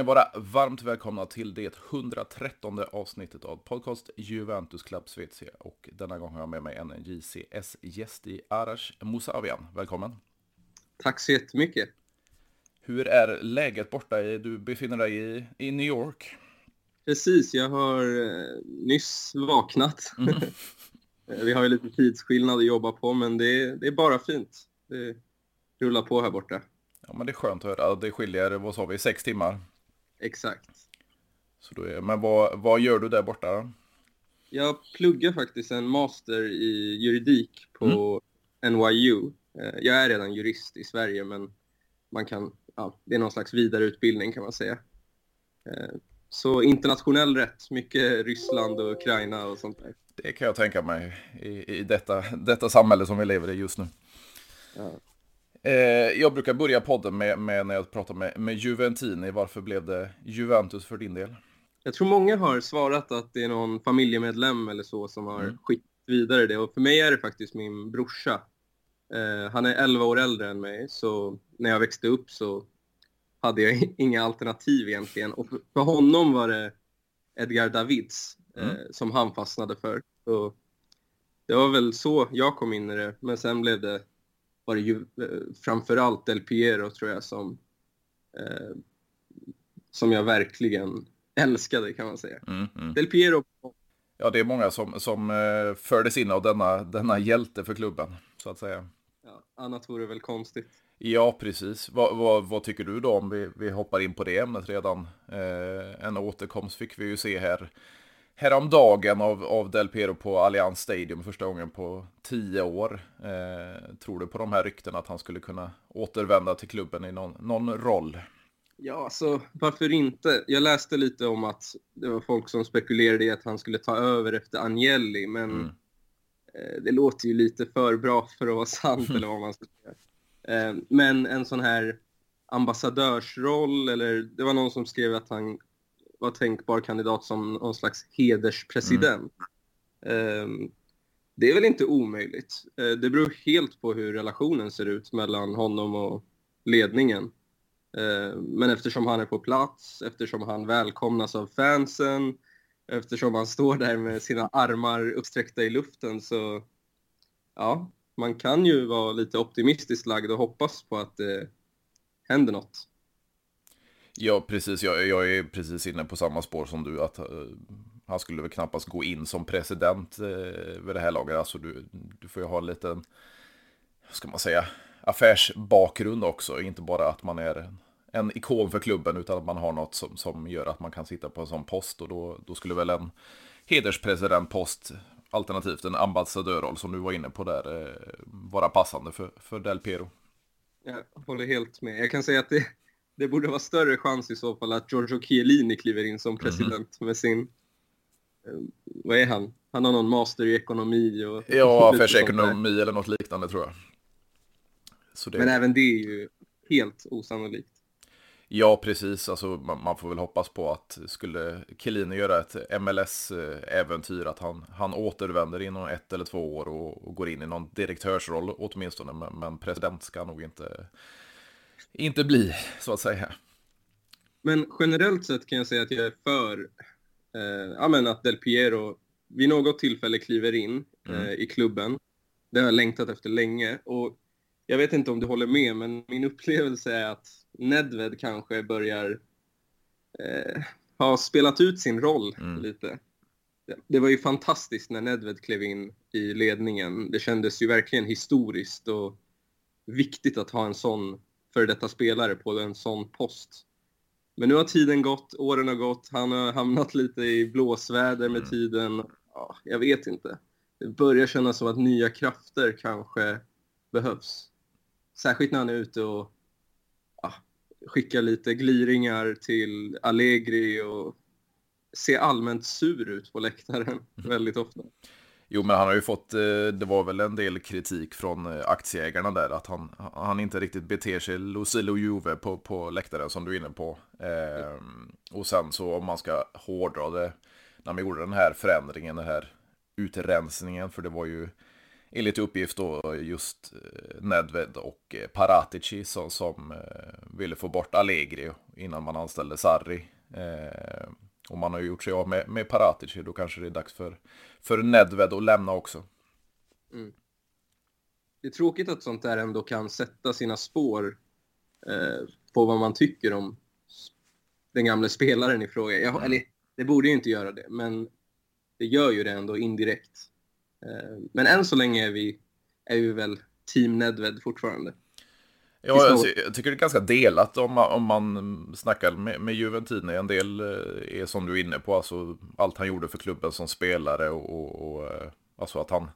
ni vara varmt välkomna till det 113 avsnittet av podcast Juventus Club Svezia. Och denna gång har jag med mig en JCS-gäst i Arash Musavian. Välkommen! Tack så jättemycket! Hur är läget borta? Du befinner dig i, i New York. Precis, jag har eh, nyss vaknat. Mm. Vi har ju lite tidsskillnad att jobba på, men det, det är bara fint. Det rullar på här borta. Ja, men det är skönt att höra. Det skiljer, vad sa vi, sex timmar? Exakt. Så då är, men vad, vad gör du där borta då? Jag pluggar faktiskt en master i juridik på mm. NYU. Eh, jag är redan jurist i Sverige, men man kan, ja, det är någon slags vidareutbildning kan man säga. Eh, så internationell rätt, mycket Ryssland och Ukraina och sånt där. Det kan jag tänka mig i, i detta, detta samhälle som vi lever i just nu. Ja. Eh, jag brukar börja podden med, med, när jag pratar med, med Juventini. Varför blev det Juventus för din del? Jag tror många har svarat att det är någon familjemedlem eller så som har mm. skickat vidare det. Och för mig är det faktiskt min brorsa. Eh, han är 11 år äldre än mig, så när jag växte upp så hade jag inga alternativ egentligen. Och för honom var det Edgar Davids eh, mm. som han fastnade för. Så det var väl så jag kom in i det, men sen blev det var det ju eh, framförallt Del Piero tror jag som, eh, som jag verkligen älskade kan man säga. Mm, mm. Del Piero. Ja, det är många som, som eh, fördes in av denna, denna hjälte för klubben, så att säga. Ja, annat vore väl konstigt. Ja, precis. Vad, vad, vad, tycker du då om vi, vi hoppar in på det ämnet redan? Eh, en återkomst fick vi ju se här häromdagen av, av Del Piero på Allianz Stadium första gången på tio år. Eh, tror du på de här ryktena att han skulle kunna återvända till klubben i någon, någon roll? Ja, alltså varför inte? Jag läste lite om att det var folk som spekulerade i att han skulle ta över efter Agnelli, men mm. eh, det låter ju lite för bra för att vara sant, eller vad man ska säga. Eh, men en sån här ambassadörsroll, eller det var någon som skrev att han var tänkbar kandidat som någon slags hederspresident. Mm. Det är väl inte omöjligt. Eh, det beror helt på hur relationen ser ut mellan honom och ledningen. Ehm, men eftersom han är på plats, eftersom han välkomnas av fansen, eftersom han står där med sina armar uppsträckta i luften så ja, man kan ju vara lite optimistiskt lagd och hoppas på att det händer något. Ja, precis. Jag, jag, är precis inne på samma spår som du. Att uh, han skulle väl knappast gå in som president uh, vid det här laget. Alltså, du, du får ju ha en liten, ska man säga, affärsbakgrund också. Inte bara att man är en, en ikon för klubben, utan att man har något som, som gör att man kan sitta på en sån post. Och då, då skulle väl en hederspresidentpost, alternativt en ambassadörroll som du var inne på där, uh, vara passande för, för Del Piero. Jag håller helt med. Jag kan säga att det det borde vara större chans i så fall att Giorgio Chiellini kliver in som mhm. president mm. med sin... Eh, vad är han? Han har någon master i ekonomi och... Ja, affärsekonomi eller något liknande tror jag. Det... Men även det är ju helt osannolikt. Ja, precis. Alltså, man, man, får väl hoppas på att skulle Chiellini göra ett MLS-äventyr, att han, han återvänder inom ett eller två år och, och går in i någon direktörsroll åtminstone. Men, men president ska nog inte inte bli, så att säga. Men generellt sett kan jag säga att jag är för eh, att Del Piero vid något tillfälle kliver in eh, mm. i klubben. Det har jag längtat efter länge. Och jag vet inte om du håller med, men min upplevelse är att Nedved kanske börjar eh, ha spelat ut sin roll mm. lite. Det var ju fantastiskt när Nedved klev in i ledningen. Det kändes ju verkligen historiskt och viktigt att ha en sån för detta spelare på en sån post. Men nu har tiden gått, åren har gått, han har hamnat lite i blåsväder med mm. tiden. Ja, jag vet inte. Det börjar kännas som att nya krafter kanske behövs. Särskilt när han är ute och ja, skickar lite gliringar till Allegri och ser allmänt sur ut på läktaren mm. väldigt ofta. Jo, men han har ju fått, eh, det var väl en del kritik från eh, aktieägarna där, att han, han inte riktigt beter sig Lucilo Juve på, på läktaren som du är inne på. Eh, och sen så om man ska hårdra det, när man gjorde den här förändringen, den här utrensningen, för det var ju enligt uppgift då just eh, Nedved och Paratici som, som ville få bort Allegri innan man anställde Sarri. Eh, och man har ju gjort sig av med, med Paratici, då kanske det är dags för, för Nedved att lämna också. Mm. Det är tråkigt att sånt där ändå kan sätta sina spår eh, på vad man tycker om den gamla spelaren i fråga. Jag, mm. eller, det borde ju inte göra det, men det gör ju det ändå indirekt. Eh, men än så länge är vi, är vi väl Team Nedved fortfarande. Ja, jag, jag, tycker det är ganska delat om man, om man snackar med, med Juventini. En del eh, är som du är inne på, alltså allt han gjorde för klubben som spelare och, och, och eh, alltså att han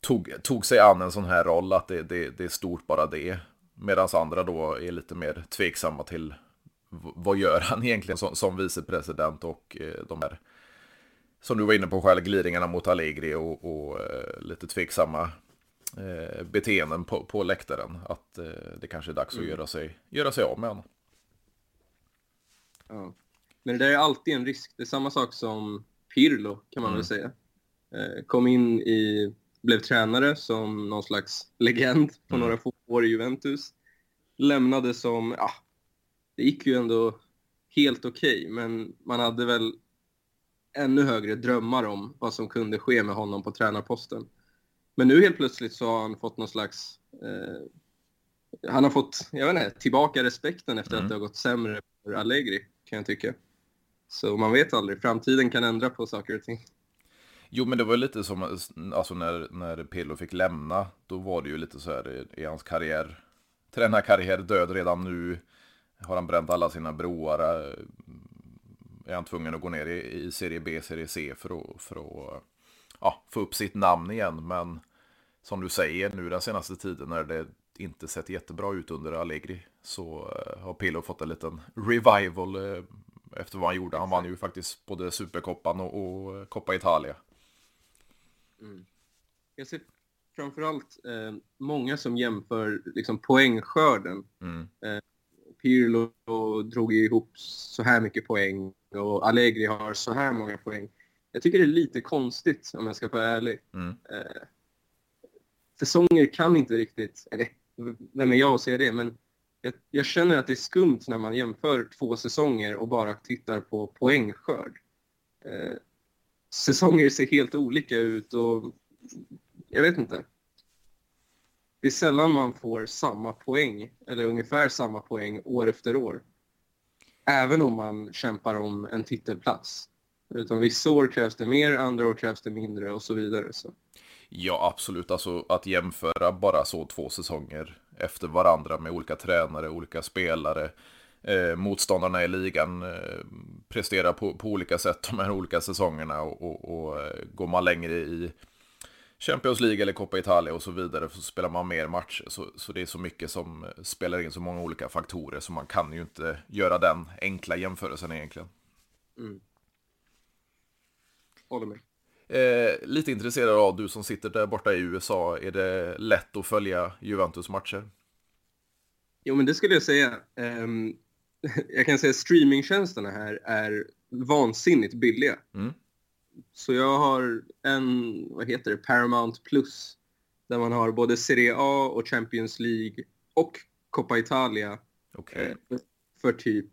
tog, tog sig an en sån här roll, att det, det, det är stort bara det. Medan andra då är lite mer tveksamma till vad gör han egentligen som, som vicepresident och eh, de här, som du var inne på själv, gliringarna mot Allegri och, och lite tveksamma eh, beteenden på, på läktaren. Att eh, det kanske är dags mm. att göra sig, göra sig av med honom. Ja. Men det där är alltid en risk. Det är samma sak som Pirlo, kan man mm. väl säga. Eh, kom in i, blev tränare som någon slags legend på mm. några få år i Juventus. Lämnade som, ja, det gick ju ändå helt okej, okay, men man hade väl ännu högre drömmar om vad som kunde ske med honom på tränarposten. Men nu helt plötsligt så har han fått någon slags... Eh, han har fått, jag vet inte, tillbaka respekten efter mm. att det har gått sämre för Allegri, kan jag tycka. Så man vet aldrig, framtiden kan ändra på saker och ting. Jo, men det var lite som alltså när, när Pirlo fick lämna, då var det ju lite så här i, i hans karriär. Tränarkarriär död redan nu. Har han bränt alla sina broar? Är han tvungen att gå ner i, i serie B, serie C för att, för att ja, få upp sitt namn igen. Men som du säger nu den senaste tiden när det inte sett jättebra ut under Allegri så uh, har Pillo fått en liten revival uh, efter vad han gjorde. Han vann ju faktiskt både Superkoppan och, och Coppa Italia. Mm. Jag ser framförallt eh, många som jämför liksom, poängskörden. Mm. Eh, Pirlo drog ihop så här mycket poäng och Allegri har så här många poäng. Jag tycker det är lite konstigt om jag ska vara ärlig. Mm. Eh, säsonger kan inte riktigt, eller vem är jag att säga det, men jag, jag, känner att det är skumt när man jämför två säsonger och bara tittar på poängskörd. Eh, säsonger ser helt olika ut och jag vet inte. Det är sällan man får samma poäng, eller ungefär samma poäng, år efter år. Även om man kämpar om en titelplats. Utan vissa år krävs det mer, andra år krävs det mindre och så vidare. Så. Ja, absolut. Alltså att jämföra bara så två säsonger efter varandra med olika tränare, olika spelare. Eh, motståndarna i ligan eh, presterar på, på, olika sätt de här olika säsongerna och, och, och eh, går man längre i Champions League eller Coppa Italia och så vidare så spelar man mer matcher. Så, så det är så mycket som spelar in så många olika faktorer så man kan ju inte göra den enkla jämförelsen egentligen. Mm. Håller med. Eh, lite intresserad av, du som sitter där borta i USA, är det lätt att följa Juventus matcher? Jo, men det skulle jag säga. Um, jag kan säga att streamingtjänsterna här är vansinnigt billiga. Mm. Så jag har en, vad heter det, Paramount Plus, där man har både Serie A och Champions League och Coppa Italia okay. eh, för typ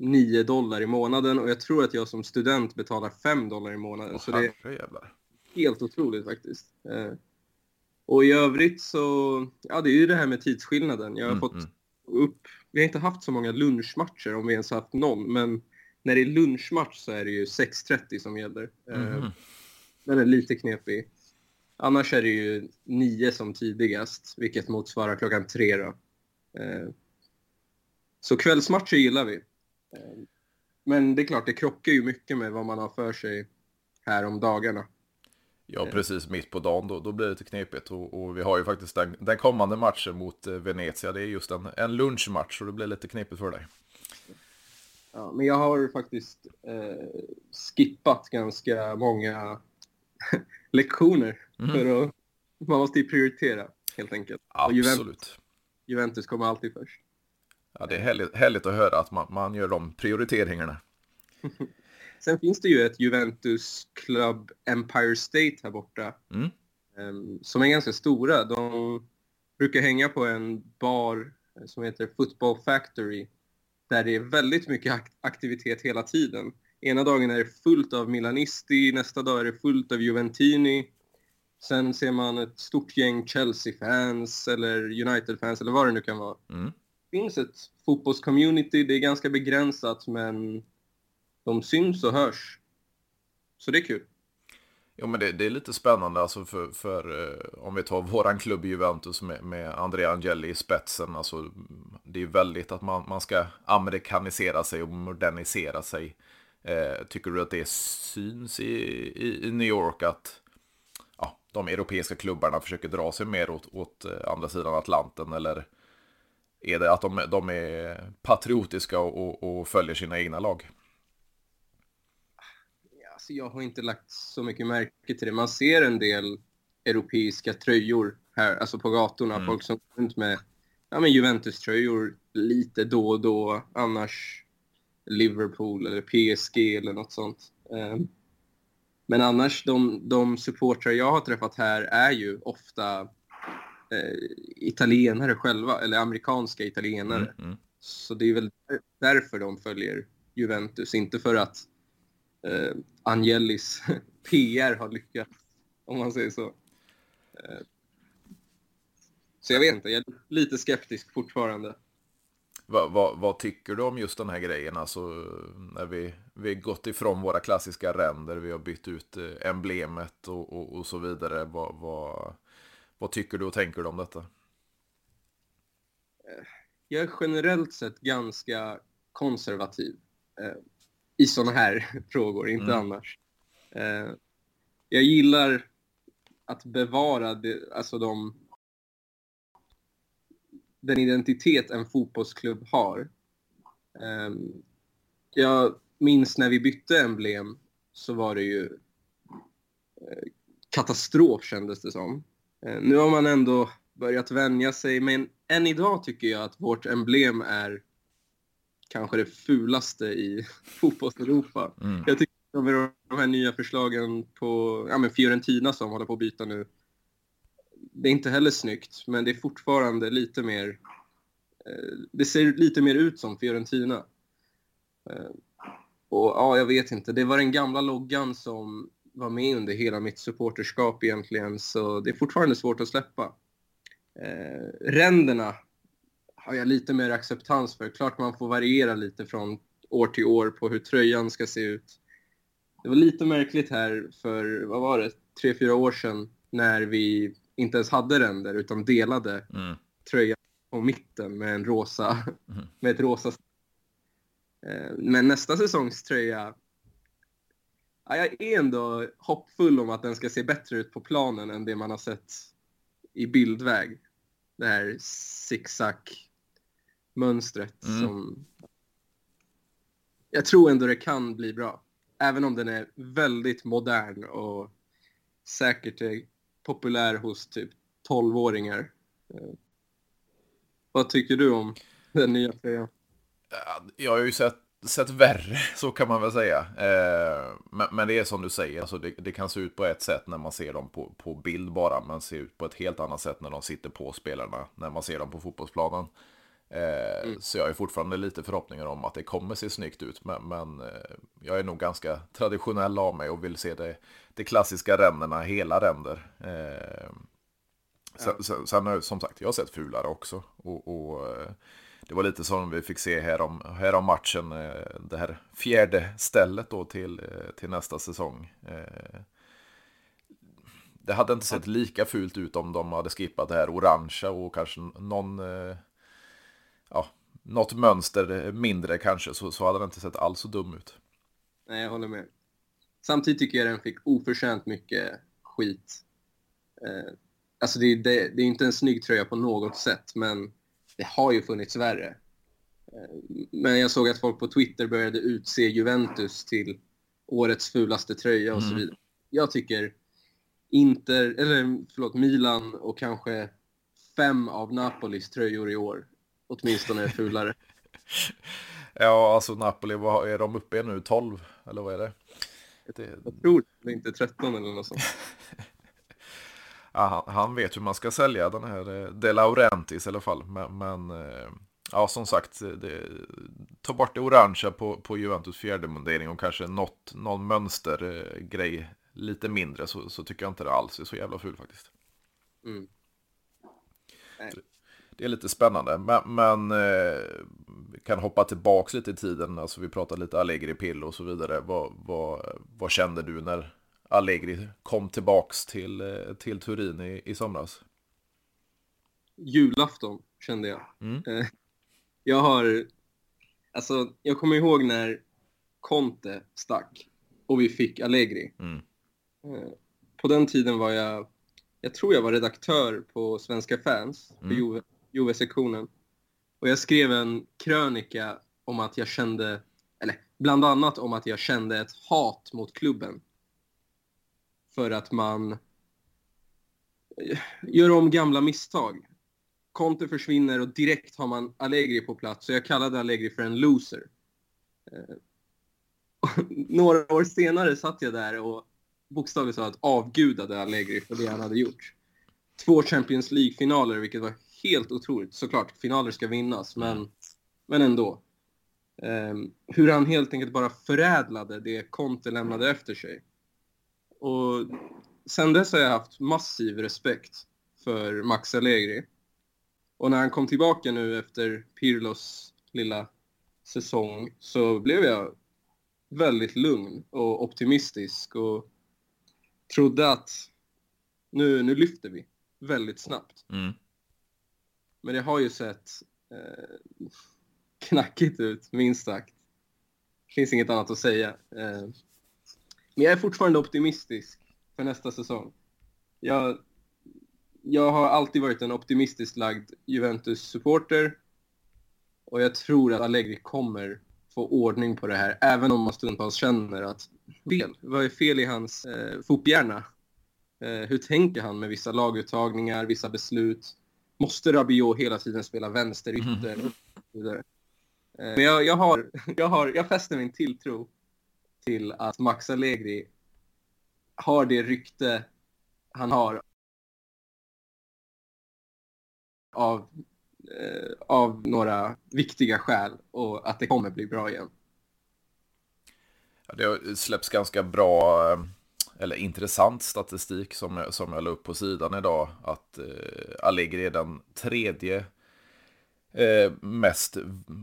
9 dollar i månaden och jag tror att jag som student betalar 5 dollar i månaden. Oh, så det är jävlar. helt otroligt faktiskt. Eh, och i övrigt så, ja det är ju det här med tidsskillnaden. Jag har mm, fått mm. upp, vi har inte haft så många lunchmatcher om vi ens haft någon, men när det är lunchmatch så är det ju 6.30 som gäller. Mm. Den är lite knepig. Annars är det ju 9 som tidigast, vilket motsvarar klockan 3 då. Eh, så kvällsmatcher gillar vi. Eh, men det är klart, det krockar ju mycket med vad man har för sig här om dagarna. Ja, precis mitt på dagen då, då blir det lite knepigt. Och, och vi har ju faktiskt den, den, kommande matchen mot eh, Venezia. Det är just en, en lunchmatch och det blir lite knepigt för dig. Ja, men jag har faktiskt eh, skippat ganska många lektioner. Mm. För att, man måste ju prioritera helt enkelt. Absolut. Juventus, Juventus kommer alltid först. Ja, det är härligt, härligt att höra att man, man gör de prioriteringarna. Sen finns det ju ett Juventus Club Empire State här borta. Mm. um, som är ganska stora. De brukar hänga på en bar som heter Football Factory där det är väldigt mycket aktivitet hela tiden. Ena dagen är det fullt av Milanisti, nästa dag är det fullt av Juventini. Sen ser man ett stort gäng Chelsea-fans eller United-fans eller vad det nu kan vara. Mm. Det finns ett fotbollscommunity, det är ganska begränsat men de syns och hörs. Så det är kul. Jo men det, det, är lite spännande alltså för, för eh, om vi tar våran klubb Juventus med, med Andrea Angeli i spetsen. Alltså, det är väldigt att man, man ska amerikanisera sig och modernisera sig. Eh, tycker du att det syns i, i, i, New York att ja, de europeiska klubbarna försöker dra sig mer åt, åt eh, andra sidan Atlanten? Eller är det att de, de är patriotiska och, och, och följer sina egna lag? Alltså jag har inte lagt så mycket märke till det. Man ser en del europeiska tröjor här, alltså på gatorna. Mm. Folk som går runt med ja, Juventus-tröjor lite då och då. Annars Liverpool eller PSG eller något sånt. Um, men annars, de, de supportrar jag har träffat här är ju ofta italienare själva, eller amerikanska italienare. Mm, mm. Så det är väl därför de följer Juventus, inte för att eh, Angelis PR har lyckats, om man säger så. Eh, så jag vet inte, jag är lite skeptisk fortfarande. Vad, vad, vad, tycker du om just den här grejen? Alltså när vi, vi gått ifrån våra klassiska ränder, vi har bytt ut eh, emblemet och, och, och så vidare. Vad, vad, tycker du och tänker du om detta? Eh, jag är generellt sett ganska konservativ i sådana här frågor, inte mm. annars. Eh, jag gillar att bevara det, alltså de, den identitet en fotbollsklubb har. Eh, jag minns när vi bytte emblem så var det ju eh, katastrof kändes det som. Eh, nu har man ändå börjat vänja sig, men än idag tycker jag att vårt emblem är kanske det fulaste i fotbolls-Europa. Mm. Jag tycker att de, här nya förslagen på ja, men Fiorentina som håller på att byta nu, det är inte heller snyggt, men det är fortfarande lite mer... Eh, det ser lite mer ut som Fiorentina. Eh, och ja, jag vet inte. Det var den gamla loggan som var med under hela mitt supporterskap egentligen, så det är fortfarande svårt att släppa. Eh, ränderna har jag lite mer acceptans för. Klart man får variera lite från år till år på hur tröjan ska se ut. Det var lite märkligt här för, vad var det, tre, fyra år sedan när vi inte ens hade ränder utan delade mm. tröjan på mitten med en rosa, mm. med ett rosa eh, men nästa säsongs tröja, ja, jag är ändå hoppfull om att den ska se bättre ut på planen än det man har sett i bildväg. Det här zigzag mönstret mm. som... Jag tror ändå det kan bli bra. Även om den är väldigt modern och säkert är populär hos typ 12-åringar. Eh, vad tycker du om den nya tröjan? Jag har ju sett, sett värre, så kan man väl säga. Eh, men, men, det är som du säger, alltså det, det, kan se ut på ett sätt när man ser dem på, på bild bara, men ser ut på ett helt annat sätt när de sitter på spelarna, när man ser dem på fotbollsplanen. Eh, mm. Så jag är fortfarande lite förhoppningar om att det kommer se snyggt ut. Men, men eh, jag är nog ganska traditionell av mig och vill se det, det klassiska ränderna, hela ränder. Sen, sen, sen, som sagt, jag har sett fulare också. Och, och det var lite som vi fick se här om, här om matchen, eh, det här fjärde stället då till, eh, till nästa säsong. Eh, det hade inte sett lika fult ut om de hade skippat det här orangea och kanske någon ja, något mönster mindre kanske så, så hade den inte sett alls så dum ut. Nej, jag håller med. Samtidigt tycker jag den fick oförtjänt mycket skit. Eh, alltså det, det, det är inte en snygg tröja på något sätt, men det har ju funnits värre. Eh, men jag såg att folk på Twitter började utse Juventus till årets fulaste tröja och mm. så vidare. Jag tycker Inter, eller förlåt, Milan och kanske fem av Napolis tröjor i år åtminstone fulare. ja, alltså Napoli, vad är de uppe i nu? 12? Eller vad är det? det... Jag tror det inte 13 eller något sånt. Ja, han, han, vet hur man ska sälja den här eh, De Laurentiis i alla fall. Men, men eh, ja, som sagt, det, ta bort det orangea på, på Juventus fjärde mundering och kanske något, någon mönstergrej lite mindre så, så tycker jag inte det alls är så jävla ful faktiskt. Mm. Det är lite spännande, men, men eh, kan hoppa tillbaka lite i tiden. Alltså vi pratade lite Allegri Pill och så vidare. Vad, vad, vad kände du när Allegri kom tillbaks till, eh, till Turin i, i somras? Julafton kände jag. Mm. Eh, jag har, alltså jag kommer ihåg när Conte stack och vi fick Allegri. Mm. Eh, på den tiden var jag, jag tror jag var redaktör på Svenska fans, på mm. Juve-sektionen. Och jag skrev en krönika om att jag kände, eller bland annat om att jag kände ett hat mot klubben. För att man gör om gamla misstag. Conte försvinner och direkt har man Allegri på plats. Så jag kallade Allegri för en loser. Eh, några år senare satt jag där och bokstavligt talat avgudade Allegri för det han hade gjort. Två Champions League-finaler, vilket var helt otroligt. Såklart, finaler ska vinnas, men, men ändå. Um, hur han helt enkelt bara förädlade det Conte lämnade efter sig. Och sen dess har jag haft massiv respekt för Max Allegri. Och när han kom tillbaka nu efter Pirlos lilla säsong så blev jag väldigt lugn och optimistisk och trodde att nu, nu lyfter vi väldigt snabbt. Mm. Men det har ju sett eh, knackigt ut, minst sagt. Det finns inget annat att säga. Eh, men jag är fortfarande optimistisk för nästa säsong. Jag, jag har alltid varit en optimistiskt lagd Juventus-supporter och jag tror att Allegri kommer få ordning på det här, även om man stundtals känner att fel, vad är fel i hans eh, fothjärna? Eh, hur tänker han med vissa laguttagningar, vissa beslut? Måste Rabiot hela tiden spela vänsterytter? Mm. Eh, men jag, jag, har, jag, har, jag fäster min tilltro till att Max Allegri har det rykte han har av, eh, av några viktiga skäl och att det kommer bli bra igen. Ja, det släpps ganska bra eh, eller intressant statistik som jag, som jag la upp på sidan idag. Att eh, Allegri är den tredje eh, mest,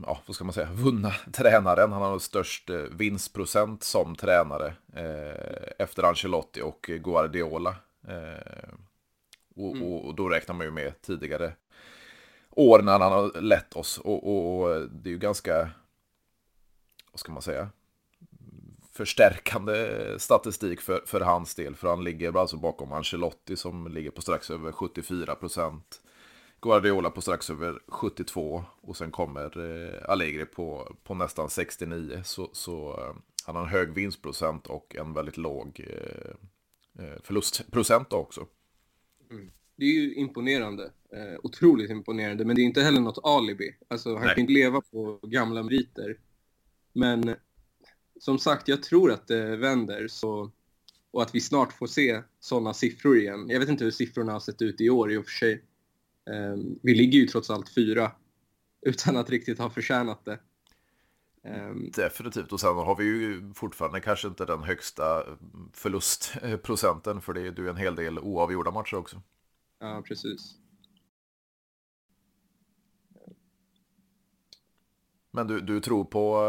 ja, vad ska man säga, vunna tränaren. Han har störst eh, vinstprocent som tränare eh, efter Ancelotti och Guardiola. Eh, och, mm. och, och, då räknar man ju med tidigare år när han har lett oss. Och, och det är ju ganska, vad ska man säga, förstärkande statistik för, för hans del. För han ligger alltså bakom Ancelotti som ligger på strax över 74 procent. Guardiola på strax över 72 och sen kommer eh, Allegri på, på nästan 69. Så, så eh, han har en hög vinstprocent och en väldigt låg eh, eh förlustprocent också. Mm. Det är ju imponerande. Eh, otroligt imponerande. Men det är inte heller något alibi. Alltså, han Nej. kan inte leva på gamla meriter. Men som sagt, jag tror att det vänder så, och att vi snart får se sådana siffror igen. Jag vet inte hur siffrorna har sett ut i år i och för sig. Um, vi ligger ju trots allt fyra utan att riktigt ha förtjänat det. Um, Definitivt, och sen har vi ju fortfarande kanske inte den högsta förlustprocenten för det är ju en hel del oavgjorda matcher också. Ja, precis. Men du, du tror på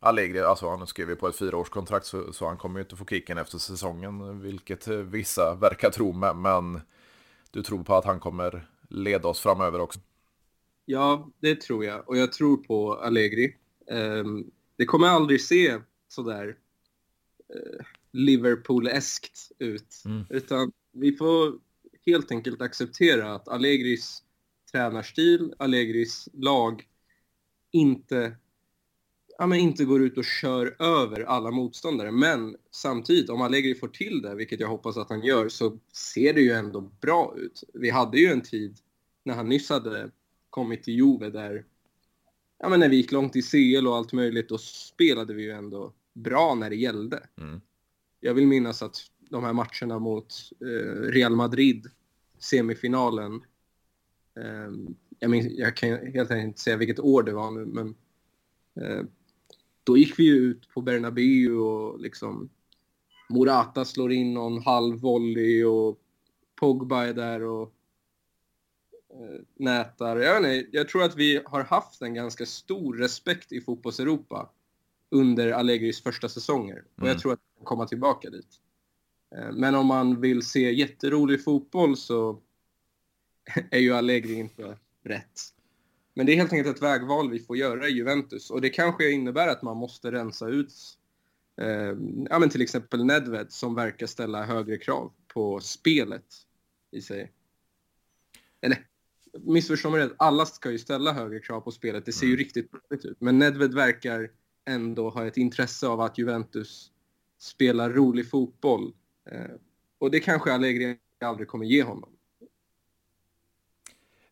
Allegri, alltså han skrev ju på ett fyraårskontrakt så, så han kommer ju inte få kicken efter säsongen, vilket vissa verkar tro, med, men du tror på att han kommer leda oss framöver också? Ja, det tror jag, och jag tror på Allegri. Um, det kommer aldrig se sådär uh, Liverpool-eskt ut, mm. utan vi får helt enkelt acceptera att Allegris tränarstil, Allegris lag inte ja, men inte går ut och kör över alla motståndare. Men samtidigt, om Allegri får till det, vilket jag hoppas att han gör, så ser det ju ändå bra ut. Vi hade ju en tid när han nyss hade kommit till Juve där, ja men när vi gick långt i CL och allt möjligt, då spelade vi ju ändå bra när det gällde. Mm. Jag vill minnas att de här matcherna mot eh, Real Madrid semifinalen. Um, jag, minns, jag kan helt enkelt inte säga vilket år det var nu, men uh, då gick vi ju ut på Bernabéu och liksom Morata slår in någon halv volley och Pogba är där och uh, nätar. Jag, inte, jag tror att vi har haft en ganska stor respekt i fotbolls-Europa under Allegris första säsonger. Och jag mm. tror att vi kommer komma tillbaka dit. Uh, men om man vill se jätterolig fotboll så är ju Allegri inte rätt. Men det är helt enkelt ett vägval vi får göra i Juventus och det kanske innebär att man måste rensa ut eh, ja, men till exempel Nedved som verkar ställa högre krav på spelet i sig. Eller missförstå mig rätt, alla ska ju ställa högre krav på spelet. Det ser ju mm. riktigt bra ut. Men Nedved verkar ändå ha ett intresse av att Juventus spelar rolig fotboll. Eh, och det kanske Allegri aldrig kommer ge honom.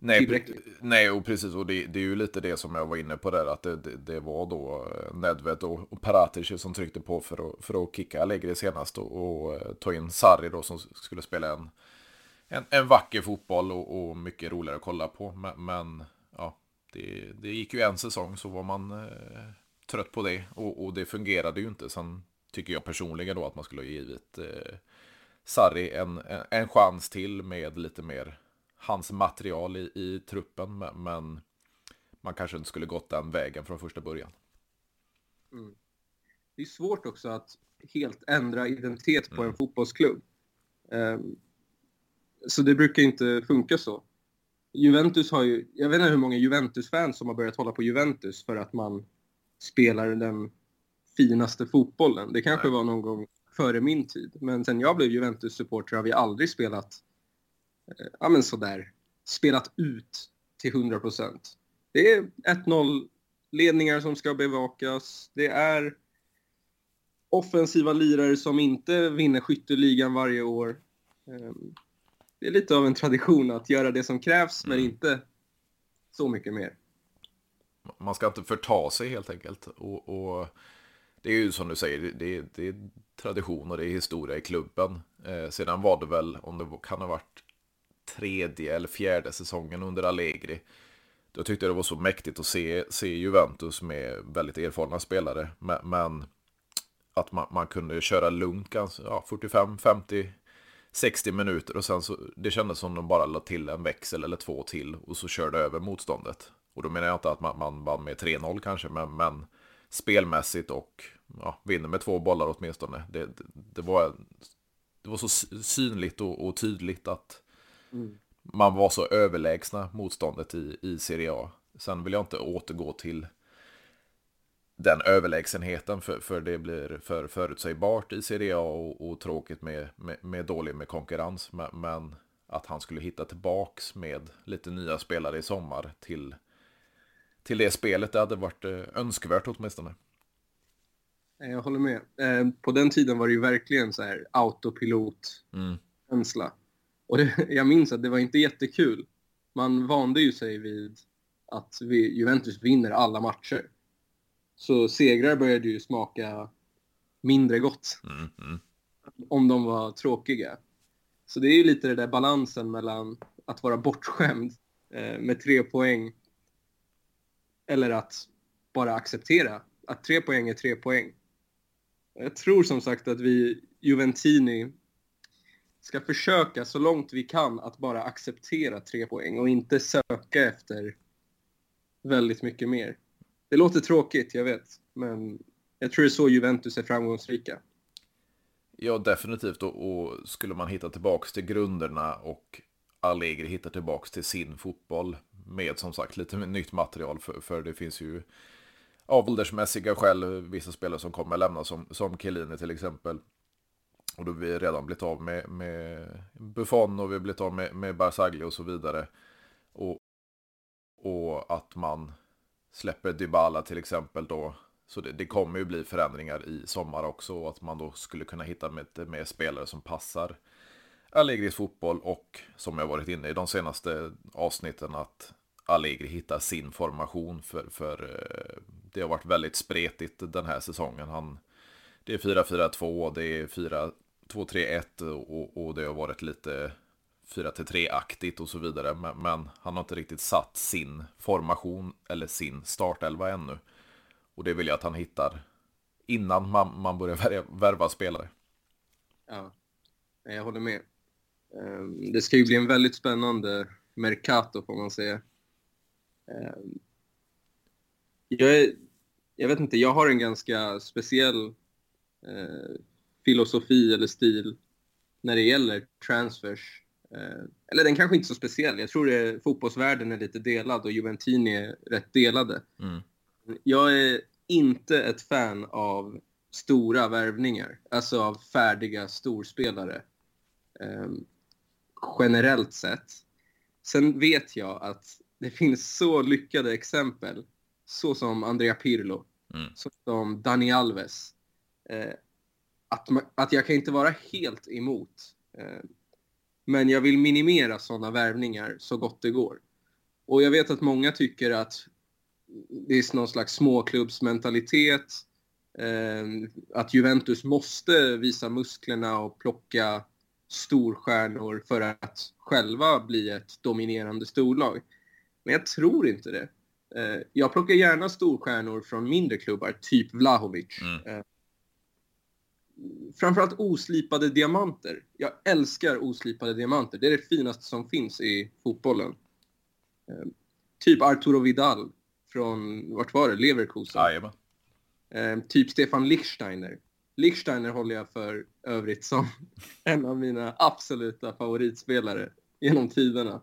Nej, nej, och precis. Och det, det, är ju lite det som jag var inne på där. Att det, det, det var då eh, Nedved och, och Paratic som tryckte på för att, för att kicka Allegri senast. Och, och eh, ta in Sarri då som skulle spela en, en, en vacker fotboll och, och, mycket roligare att kolla på. Men, men ja, det, det, gick ju en säsong så var man eh, trött på det. Och, och, det fungerade ju inte. Sen tycker jag personligen då att man skulle ha givit eh, Sarri en, en, en chans till med lite mer hans material i, i truppen. Men man kanske inte skulle gått den vägen från första början. Mm. Det är svårt också att helt ändra identitet på mm. en fotbollsklubb. Um, så det brukar inte funka så. Juventus har ju, jag vet inte hur många Juventus-fans som har börjat hålla på Juventus för att man spelar den finaste fotbollen. Det kanske Nej. var någon gång före min tid. Men sen jag blev Juventus-supporter har vi aldrig spelat ja men sådär, spelat ut till 100 procent. Det är 1-0 ledningar som ska bevakas. Det är offensiva lirare som inte vinner skytteligan varje år. Ehm, det är lite av en tradition att göra det som krävs, mm. men inte så mycket mer. Man ska inte förta sig helt enkelt. Och, och det är ju som du säger, det, det är tradition och det är historia i klubben. Eh, sedan var det väl, om det kan ha varit tredje eller fjärde säsongen under Allegri. Då tyckte jag det var så mäktigt att se, se Juventus med väldigt erfarna spelare. Men, men att man, man, kunde köra lugnt alltså, ganska, ja, 45, 50, 60 minuter och sen så det kändes som de bara la till en växel eller två till och så körde över motståndet. Och då menar jag inte att man, man vann med 3-0 kanske, men, men spelmässigt och ja, vinner med två bollar åtminstone. Det, det, det, var, det var så synligt och, och tydligt att Mm. Man var så överlägsna motståndet i, i Serie A. Sen vill jag inte återgå till den överlägsenheten för, för det blir för förutsägbart i Serie A och, och tråkigt med, med, med, dålig med konkurrens. Men, men, att han skulle hitta tillbaks med lite nya spelare i sommar till, till det spelet, det hade varit eh, önskvärt åtminstone. Jag håller med. Eh, på den tiden var det ju verkligen så här autopilot-känsla. Mm. Och det, jag minns att det var inte jättekul. Man vande ju sig vid att vi, Juventus vinner alla matcher. Så segrar började ju smaka mindre gott. Mm, mm. Om de var tråkiga. Så det är ju lite den där balansen mellan att vara bortskämd eh, med tre poäng eller att bara acceptera att tre poäng är tre poäng. Jag tror som sagt att vi Juventini ska försöka så långt vi kan att bara acceptera tre poäng och inte söka efter väldigt mycket mer. Det låter tråkigt, jag vet, men jag tror det är så Juventus är framgångsrika. Ja, definitivt. Och, och skulle man hitta tillbaka till grunderna och Allegri hittar tillbaka till sin fotboll med som sagt lite nytt material för, för det finns ju av åldersmässiga skäl vissa spelare som kommer lämna som, som Chiellini till exempel. Och då har vi redan blivit av med, med Buffon och vi har blivit av med, med Barzagli och så vidare. Och, och att man släpper Dybala till exempel då. Så det, det, kommer ju bli förändringar i sommar också. Och att man då skulle kunna hitta med, med spelare som passar Allegris fotboll. Och som jag varit inne i de senaste avsnitten att Allegri hittar sin formation. För, för eh, det har varit väldigt spretigt den här säsongen. Han, det är 4-4-2, det är 4 2-3-1 och, och det har varit lite 4-3-aktigt och så vidare. Men, men, han har inte riktigt satt sin formation eller sin startelva ännu. Och det vill jag att han hittar innan man, man börjar värva spelare. Ja, jag håller med. Ehm, det ska ju bli en väldigt spännande Mercato får man säga. Ehm, jag, är, jag vet inte, jag har en ganska speciell eh, filosofi eller stil när det gäller transfers. Eh, eller den kanske inte är så speciell. Jag tror att fotbollsvärlden är lite delad och Juventini är rätt delade. Mm. Jag är inte ett fan av stora värvningar, alltså av färdiga storspelare. Eh, generellt sett. Sen vet jag att det finns så lyckade exempel, så som Andrea Pirlo, mm. så som Dani Alves, eh, att, att jag kan inte vara helt emot. Eh, men jag vill minimera sådana värvningar så gott det går. Och jag vet att många tycker att det är någon slags småklubbsmentalitet. Eh, att Juventus måste visa musklerna och plocka storstjärnor för att själva bli ett dominerande storlag. Men jag tror inte det. Eh, jag plockar gärna storstjärnor från mindre klubbar, typ Vlahovic. Mm. Eh, framförallt oslipade diamanter. Jag älskar oslipade diamanter. Det är det finaste som finns i fotbollen. Eh, typ Arturo Vidal från, vart var det, Leverkusen? Jajamän. typ Stefan Lichtsteiner. Lichtsteiner håller jag för övrigt som en av mina absoluta favoritspelare genom tiderna.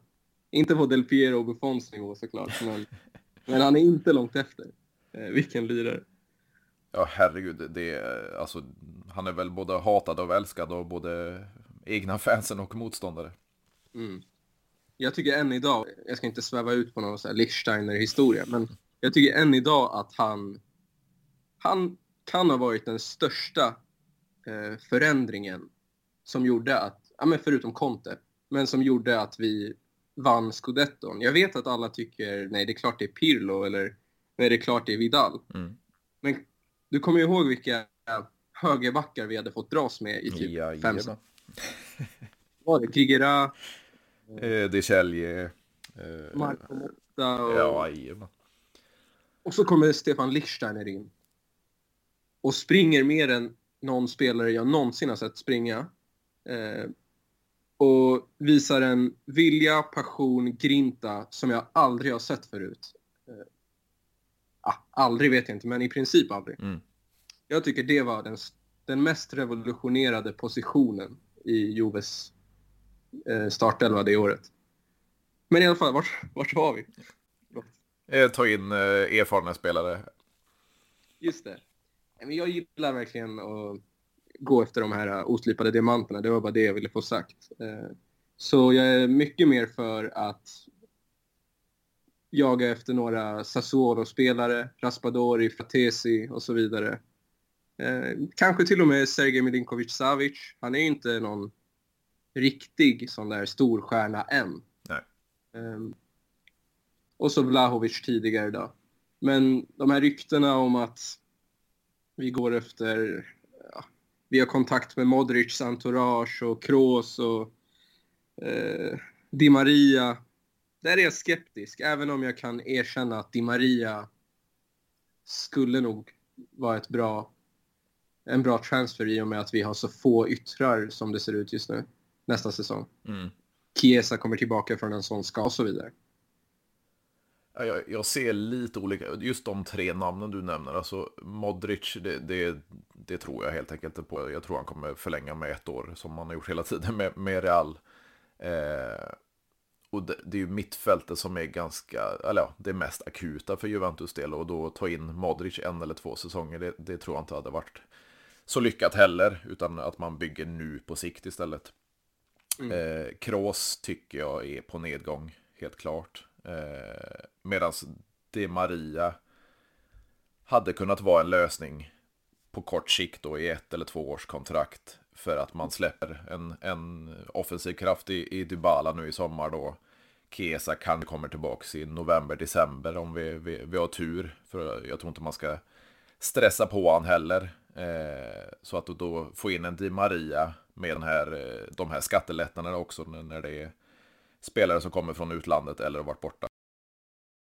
Inte på Del Piero och Buffons nivå såklart, men, men han är inte långt efter. Eh, vilken lirare. Ja, herregud. Det, alltså, han är väl både hatad och älskad av både egna fansen och motståndare. Mm. Jag tycker än idag, jag ska inte sväva ut på någon Lichtsteiner-historia, men jag tycker än idag att han, han kan ha varit den största eh, förändringen som gjorde att, ja men förutom Conte, men som gjorde att vi vann scudetton. Jag vet att alla tycker, nej det är klart det är Pirlo eller nej det är klart det är Vidal. Mm. Men du kommer ju ihåg vilka högerbackar vi hade fått dras med i typ ja, fem Var det Grigera? Eh, Decelje. Eh, Marco Motta och... Ja, jajamän. Och så kommer Stefan Lichtsteiner in och springer mer än någon spelare jag någonsin har sett springa. Eh, och visar en vilja, passion, grinta som jag aldrig har sett förut. Eh, ah, aldrig vet jag inte, men i princip aldrig. Mm. Jag tycker det var den, den mest revolutionerade positionen i Joves eh, startelva det året. Men i alla fall, vart, vart var vi? Eh, ta in eh, erfarna spelare. Just det jag gillar verkligen att gå efter de här oslipade diamanterna. Det var bara det jag ville få sagt. Eh, så jag är mycket mer för att jaga efter några Sassuolo-spelare, Raspadori, Fratesi och så vidare. Eh, kanske till och med Sergej Milinkovic-Savic. Han är ju inte någon riktig sån där storstjärna än. Nej. Um, och så Vlahovic tidigare då. Men de här ryktena om att vi går efter... Ja, vi har kontakt med Modric, entourage och Kroos och eh, Di Maria. Där är jag skeptisk, även om jag kan erkänna att Di Maria skulle nog vara ett bra, en bra transfer i och med att vi har så få yttrar som det ser ut just nu nästa säsong. Mm. Chiesa kommer tillbaka från en sån ska och så vidare. Jag, jag, ser lite olika, just de tre namnen du nämner, alltså Modric, det, det, det, tror jag helt enkelt på. Jag tror han kommer förlänga med ett år, som han har gjort hela tiden med, med Real. Eh, och det, det, är ju mittfältet som är ganska, eller ja, det mest akuta för Juventus del. Och då ta in Modric en eller två säsonger, det, det tror jag inte hade varit så lyckat heller. Utan att man bygger nu på sikt istället. Mm. Eh, Kroos tycker jag är på nedgång, helt klart. Eh, Medan det Maria hade kunnat vara en lösning på kort sikt då i ett eller två års kontrakt. För att man släpper en, en offensiv kraft i, i Dybala nu i sommar då. Kesa kan komma tillbaka i november, december om vi, vi, vi har tur. För jag tror inte man ska stressa på han heller. Eh, så att då få in en Di Maria med den här, eh, de här skattelättnaderna också när det är spelare som kommer från utlandet eller har varit borta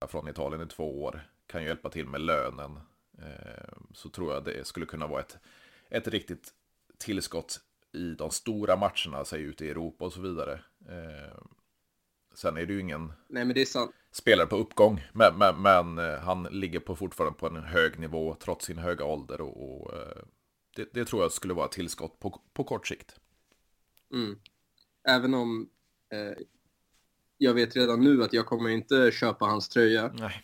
från Italien i två år kan ju hjälpa till med lönen. Eh, så tror jag det skulle kunna vara ett, ett riktigt tillskott i de stora matcherna, säg ute i Europa och så vidare. Eh, sen är det ju ingen Nej, spelare på uppgång, men, men, men eh, han ligger på fortfarande på en hög nivå trots sin höga ålder och, och det, det, tror jag skulle vara ett tillskott på, på kort sikt. Mm. Även om eh, jag vet redan nu att jag kommer inte köpa hans tröja. Nej.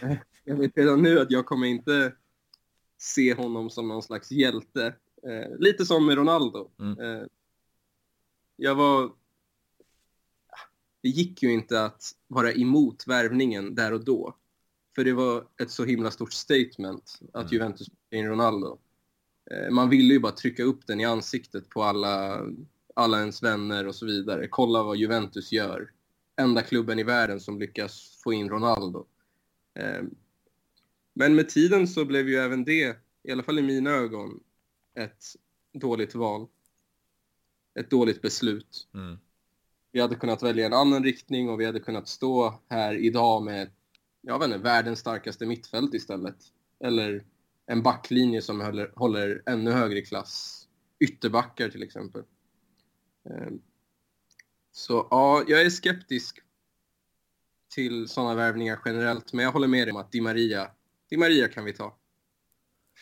Jag vet redan nu att jag kommer inte se honom som någon slags hjälte. Eh, lite som med Ronaldo. Mm. Eh, jag var... Det gick ju inte att vara emot värvningen där och då. För det var ett så himla stort statement att Mm. Juventus fick in Ronaldo. Eh, man ville ju bara trycka upp den i ansiktet på alla, alla ens vänner och så vidare. Kolla vad Juventus gör. Enda klubben i världen som lyckas få in Ronaldo. Eh, Men med tiden så blev ju även det, i alla fall i mina ögon, ett dåligt val. Ett dåligt beslut. Mm. Vi hade kunnat välja en annan riktning och vi hade kunnat stå här idag med, jag vet inte, världens starkaste mittfält istället. Eller en backlinje som håller, håller ännu högre klass. Ytterbackar till exempel. Ehm, Så ja, jag är skeptisk till sådana värvningar generellt, men jag håller med dig om att Di Maria, Di Maria kan vi ta.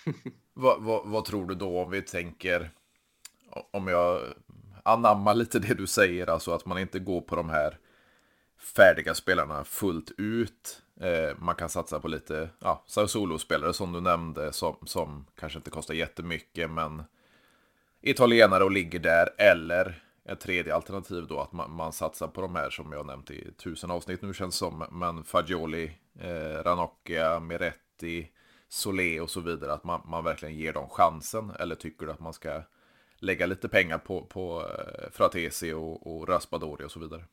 Vad, vad, vad tror du då om vi tänker, om jag anammar lite det du säger, alltså att man inte går på de här färdiga spelarna fullt ut. Eh, man kan satsa på lite ja, solo-spelare som du nämnde, som, som kanske inte kostar jättemycket, men italienare och ligger där, eller ett tredje alternativ då, att man, man satsar på de här som jag nämnt i tusen avsnitt nu känns som, men Fagioli, eh, Ranocchia, Miretti, Solé och så vidare, att man, man verkligen ger dem chansen, eller tycker du att man ska lägga lite pengar på, på eh, Fratesi och, och Raspadori och så vidare?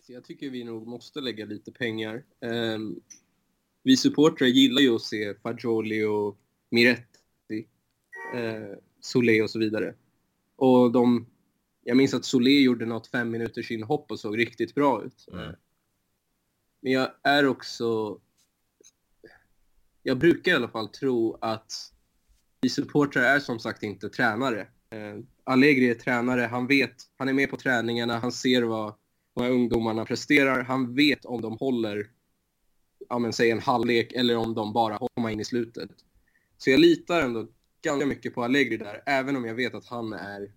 Så jag tycker vi nog måste lägga lite pengar. Ehm, vi supportrar gillar ju att se Fagioli och Miretti, eh, Solé och så vidare. Och de, jag minns att Solé gjorde något fem minuters inhopp och såg riktigt bra ut. Mm. Men jag är också... Jag brukar i alla fall tro att vi supportrar är som sagt inte tränare. Eh, Allegri är tränare, han vet, han är med på träningarna, han ser vad här ungdomarna presterar, han vet om de håller, ja men säg en halvlek eller om de bara kommer in i slutet. Så jag litar ändå ganska mycket på Allegri där, även om jag vet att han är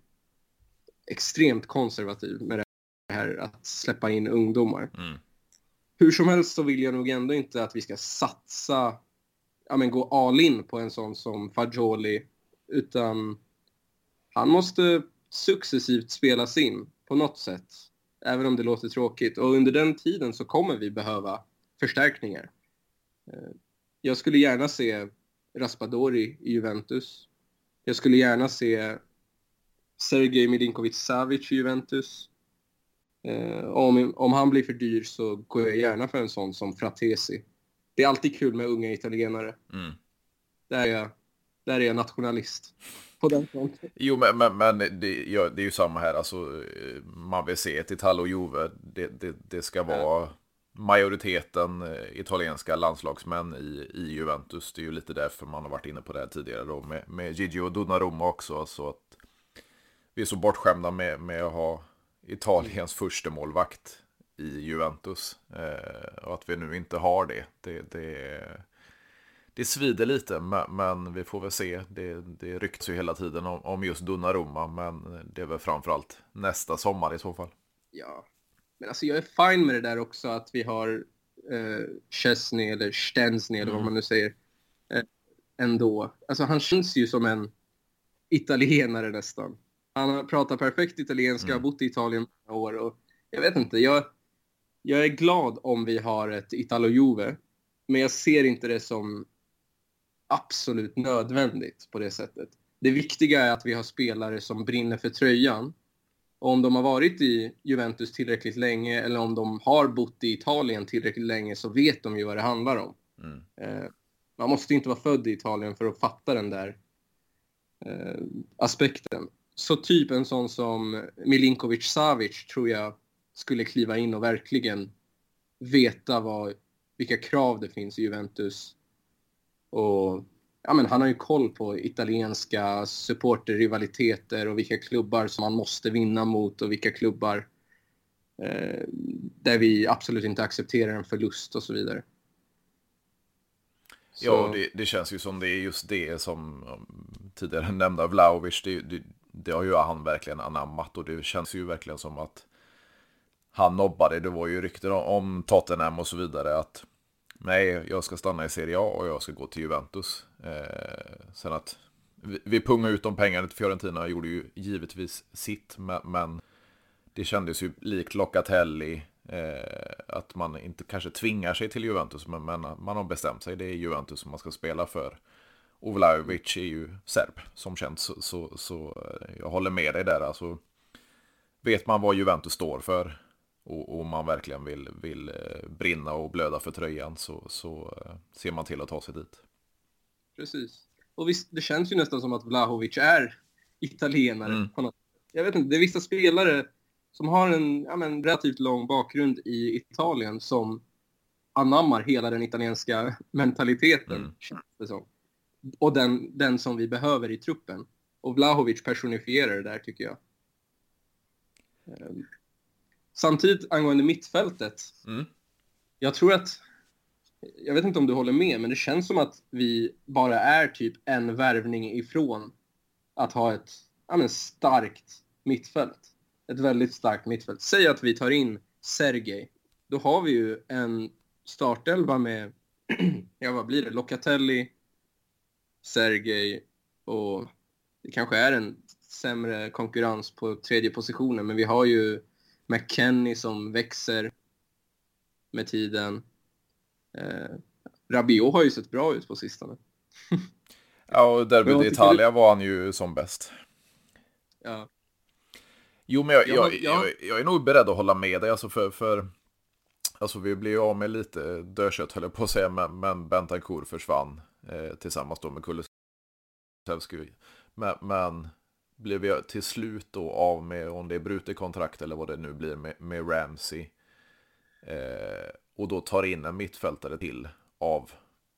extremt konservativ med det här att släppa in ungdomar Mm. hur som helst så vill jag nog ändå inte att vi ska satsa, ja men gå all in på en sån som Fagioli, utan han måste successivt spelas in på något sätt, även om det låter tråkigt. Och under den tiden så kommer vi behöva förstärkningar. Eh, jag skulle gärna se Raspadori i Juventus. Jag skulle gärna se Sergej Milinkovic-Savic i Juventus. Eh, om, om han blir för dyr så går jag gärna för en sån som Fratesi. Det är alltid kul med unga italienare. Mm. Där är jag, där är jag nationalist. På den fronten. Jo, men, men, men det, ja, det är ju samma här. Alltså, eh, man vill se ett Italo-Juve. Det, det, det ska vara majoriteten eh, italienska landslagsmän i, i Juventus. Det är ju lite därför man har varit inne på det här tidigare då. Med, med Gigi och Donnarumma också. Så att vi är så bortskämda med, med att ha Italiens första målvakt i Juventus. Eh, och att vi nu inte har det. Det, det, det svider lite, men, men vi får väl se. Det, det rykts ju hela tiden om, om just Donnarumma, men det är väl framförallt nästa sommar i så fall. Ja. Men alltså jag är fine med det där också att vi har eh, Chesney eller Stensny eller vad Mm. man nu säger. Eh, ändå. Alltså han känns ju som en italienare nästan. Han har- pratar perfekt italienska, har Mm. bott i Italien många år och jag vet inte, jag, jag är glad om vi har ett Italo-Juve, men jag ser inte det som absolut nödvändigt på det sättet. Det viktiga är att vi har spelare som brinner för tröjan. Och om de har varit i Juventus tillräckligt länge eller om de har bott i Italien tillräckligt länge så vet de ju vad det handlar om. Mm. Eh, man måste inte vara född i Italien för att fatta den där eh, aspekten. Så typ en sån som Milinkovic Savic tror jag skulle kliva in och verkligen veta vad, vilka krav det finns i Juventus. Och ja, men han har ju koll på italienska supporterrivaliteter och vilka klubbar som man måste vinna mot och vilka klubbar eh, där vi absolut inte accepterar en förlust och så vidare. Så... Ja, det, det, känns ju som det är just det som tidigare nämnda Vlaovic, det, det, det har ju han verkligen anammat och det känns ju verkligen som att han nobbade. Det var ju rykten om Tottenham och så vidare att nej, jag ska stanna i Serie A och jag ska gå till Juventus. Eh, sen att vi, vi pungade ut de pengarna till Fiorentina gjorde ju givetvis sitt, men, men det kändes ju likt Locatelli eh, att man inte kanske tvingar sig till Juventus, men, men man har bestämt sig. Det är Juventus som man ska spela för. Ovlajovic är ju serb som känns, så, så, så eh, jag håller med dig där. Alltså, vet man vad Juventus står för och, och man verkligen vill, vill eh, brinna och blöda för tröjan så, så eh, ser man till att ta sig dit. Precis. Och visst, det känns ju nästan som att Vlahovic är italienare. Mm. Jag vet inte, det är vissa spelare som har en ja, men, relativt lång bakgrund i Italien som anammar hela den italienska mentaliteten. Mm. Och den, den som vi behöver i truppen. Och Vlahovic personifierar det där tycker jag. Samtidigt angående mittfältet. Mm. Jag tror att, jag vet inte om du håller med, men det känns som att vi bara är typ en värvning ifrån att ha ett ja, men starkt mittfält ett väldigt starkt mittfält. Säg att vi tar in Sergej. Då har vi ju en startelva med, ja vad blir det, Locatelli, Sergej och det kanske är en sämre konkurrens på tredje positionen, men vi har ju McKennie som växer med tiden. Eh, Rabiot har ju sett bra ut på sistone. ja, och derbyt i Italia var han ju som bäst. Ja. Jo, men jag, jag, jag, jag, är nog beredd att hålla med dig. Alltså för, för alltså vi blev ju av med lite dödkött, höll jag på att säga, men, men Bentancourt försvann eh, tillsammans då med Kulusevski. Men, men blev vi till slut då av med, om det är brutet kontrakt eller vad det nu blir, med, med Ramsey. Eh, och då tar in en mittfältare till av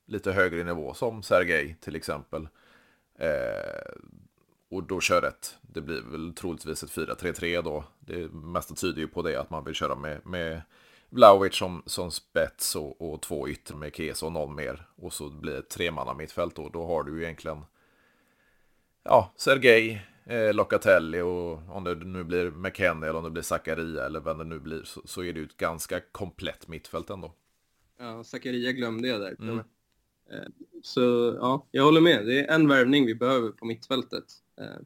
lite högre nivå, som Sergej till exempel. Eh, och då kör ett, det blir väl troligtvis ett 4-3-3 då. Det mesta tyder ju på det, att man vill köra med, med Vlaovic som, som spets och, och två ytter med Kesa och någon mer. Och så blir det ett tremanna mittfält då. Då har du ju egentligen, ja, Sergej, eh, Locatelli och om det nu blir McKennie eller om det blir Zakaria eller vem det nu blir så, så är det ju ett ganska komplett mittfält ändå. Ja, Zakaria glömde jag där. Mm. Eh, så ja, jag håller med. Det är en värvning vi behöver på mittfältet. Eh,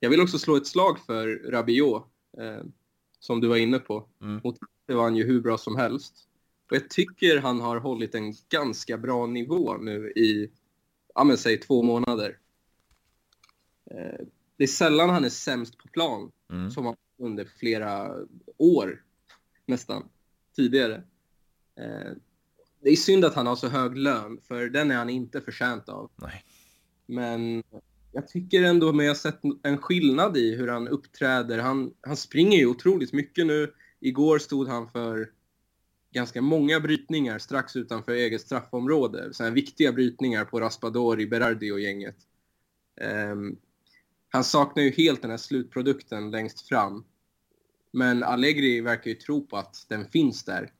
jag vill också slå ett slag för Rabiot, eh, som du var inne på. Mm. Mot det var han ju hur bra som helst. Och jag tycker han har hållit en ganska bra nivå nu i, ja men säg två månader. Eh, det är sällan han är sämst på plan, mm. som han under flera år nästan tidigare. Det är synd att han har så hög lön, för den är han inte förtjänt av. Nej. Men jag tycker ändå med jag har sett en skillnad i hur han uppträder. Han, han springer ju otroligt mycket nu. Igår stod han för ganska många brytningar strax utanför eget straffområde. Så viktiga brytningar på Raspadori, Berardi och gänget. Um, han saknar ju helt den här slutprodukten längst fram. Men Allegri verkar ju tro på att den finns där.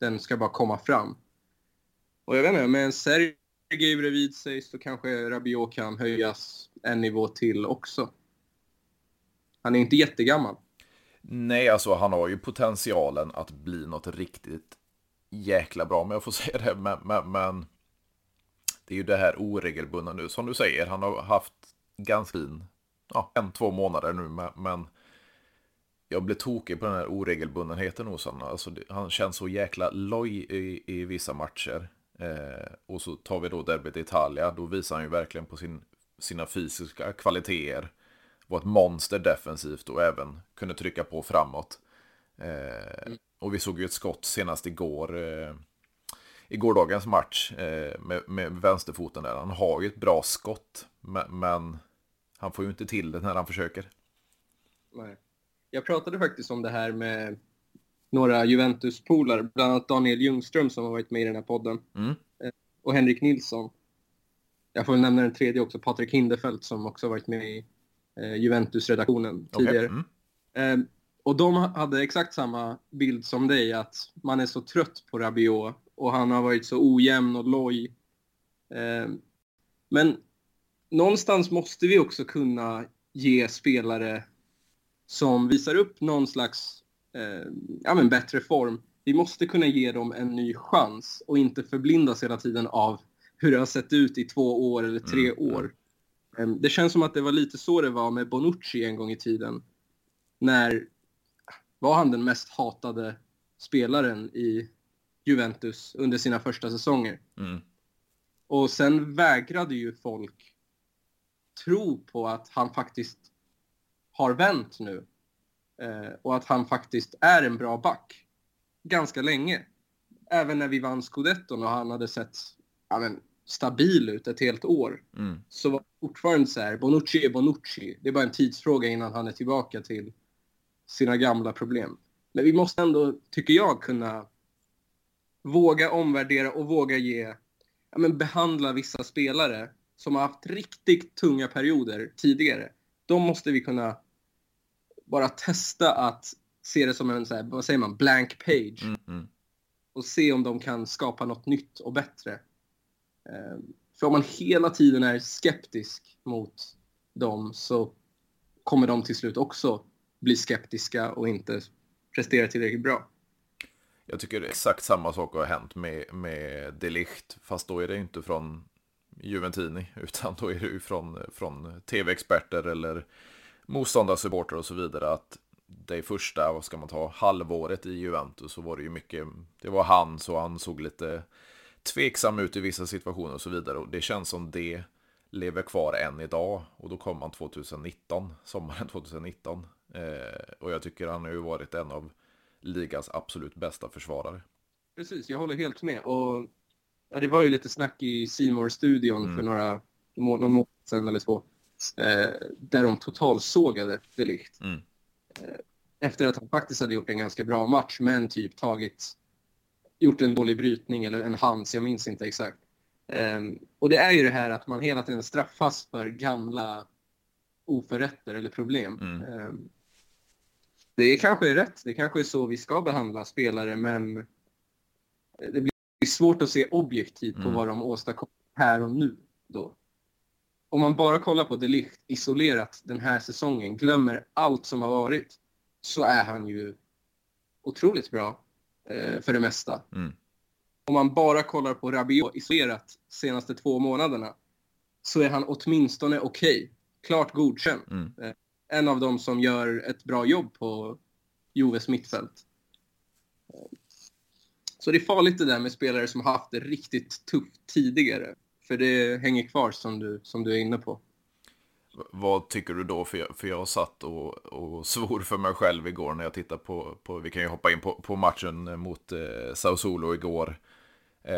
Den ska bara komma fram. Och jag vet inte, med en Sergej bredvid sig så kanske Rabiot kan höjas en nivå till också. Han är inte jättegammal. Nej, alltså han har ju potentialen att bli något riktigt jäkla bra, om jag får säga det. Men, men, men det är ju det här oregelbundna nu. Som du säger, han har haft ganska fin, ja, en, två månader nu, men jag blir tokig på den här oregelbundenheten hos honom. Alltså, han känns så jäkla loj i, i vissa matcher. Eh, och så tar vi då derbyt i Italia. Då visar han ju verkligen på sin, sina fysiska kvaliteter. Var ett monster defensivt och även kunde trycka på framåt. Eh, mm. Och vi såg ju ett skott senast igår. Eh, i gårdagens match eh, med, med vänsterfoten där. Han har ju ett bra skott, men han får ju inte till det när han försöker. Nej. Jag pratade faktiskt om det här med några Juventus-polare, bland annat Daniel Ljungström som har varit med i den här podden. Mm. Eh, och Henrik Nilsson. Jag får nämna den tredje också, Patrik Hindefelt som också varit med i eh, Juventus-redaktionen tidigare. Okay. Mm. Eh, och de hade exakt samma bild som dig, att man är så trött på Rabiot och han har varit så ojämn och loj. Eh, men någonstans måste vi också kunna ge spelare som visar upp någon slags eh, ja, men bättre form. Vi måste kunna ge dem en ny chans och inte förblindas hela tiden av hur det har sett ut i två år eller tre mm. år. Eh, det känns som att det var lite så det var med Bonucci en gång i tiden. När var han den mest hatade spelaren i Juventus under sina första säsonger. Mm. Och sen vägrade ju folk tro på att han faktiskt har vänt nu. Eh, och att han faktiskt är en bra back. Ganska länge. Även när vi vann scudetton och han hade sett ja, men, stabil ut ett helt år. Mm. Så var det fortfarande så här, Bonucci är Bonucci. Det är bara en tidsfråga innan han är tillbaka till sina gamla problem. Men vi måste ändå, tycker jag, kunna våga omvärdera och våga ge, ja, men behandla vissa spelare som har haft riktigt tunga perioder tidigare. De måste vi kunna bara testa att se det som en, så här, vad säger man, blank page. Mm, mm. Och se om de kan skapa något nytt och bättre. Eh, för om man hela tiden är skeptisk mot dem så kommer de till slut också bli skeptiska och inte prestera tillräckligt bra. Jag tycker exakt samma sak har hänt med, med Delicht, fast då är det inte från Juventini, utan då är det ju från, från tv-experter eller motståndarsupportrar och så vidare. Att det första, vad ska man ta, halvåret i Juventus så var det ju mycket, det var han så han såg lite tveksam ut i vissa situationer och så vidare. Och det känns som det lever kvar än idag. Och då kom han 2019, sommaren 2019. Eh, och jag tycker han har ju varit en av ligans absolut bästa försvarare. Precis, jag håller helt med. Och ja, det var ju lite snack i simor studion mm. för några någon månad sedan eller två. Eh, där de totalsågade Delicht. Mm. Eh, efter att han faktiskt hade gjort en ganska bra match, men typ tagit gjort en dålig brytning eller en hands, jag minns inte exakt. Um, och det är ju det här att man hela tiden straffas för gamla oförrätter eller problem. Mm. Um, det kanske är rätt, det kanske är så vi ska behandla spelare, men det blir svårt att se objektivt på mm. vad de åstadkommer här och nu. Då. Om man bara kollar på Delicht isolerat den här säsongen, glömmer allt som har varit, så är han ju otroligt bra eh, för det mesta. Mm. Om man bara kollar på Rabiot isolerat senaste två månaderna så är han åtminstone okej. Okay. Klart godkänd. Mm. Eh, en av dem som gör ett bra jobb på Joves mittfält. Så det är farligt det där med spelare som har haft det riktigt tufft tidigare. För det hänger kvar som du, som du är inne på. Vad tycker du då? För jag, för jag satt och, och svor för mig själv igår när jag tittade på, på vi kan ju hoppa in på, på matchen mot eh, Sao Solo igår. Eh,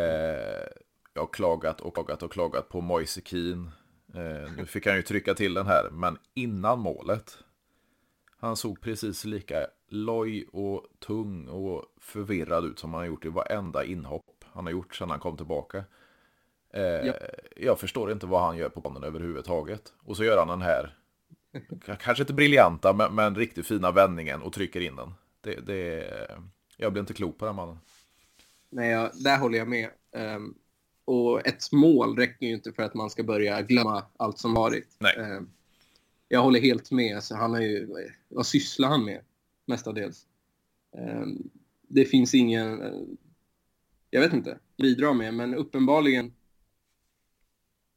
jag har klagat och klagat och klagat på Moise Keane. Eh, nu fick han ju trycka till den här, men innan målet. Han såg precis lika loj och tung och förvirrad ut som han har gjort i varenda inhopp han har gjort sedan han kom tillbaka. Eh, ja. Jag förstår inte vad han gör på banan överhuvudtaget. Och så gör han den här, kanske inte briljanta, men, men riktigt fina vändningen och trycker in den. Det, det, jag blir inte klok på den mannen. Nej, jag, där håller jag med. Um, och ett mål räcker ju inte för att man ska börja glömma allt som varit. Nej. Um, jag håller helt med. Alltså, han har ju, vad sysslar han med mestadels? Um, det finns ingen, jag vet inte, bidra med, men uppenbarligen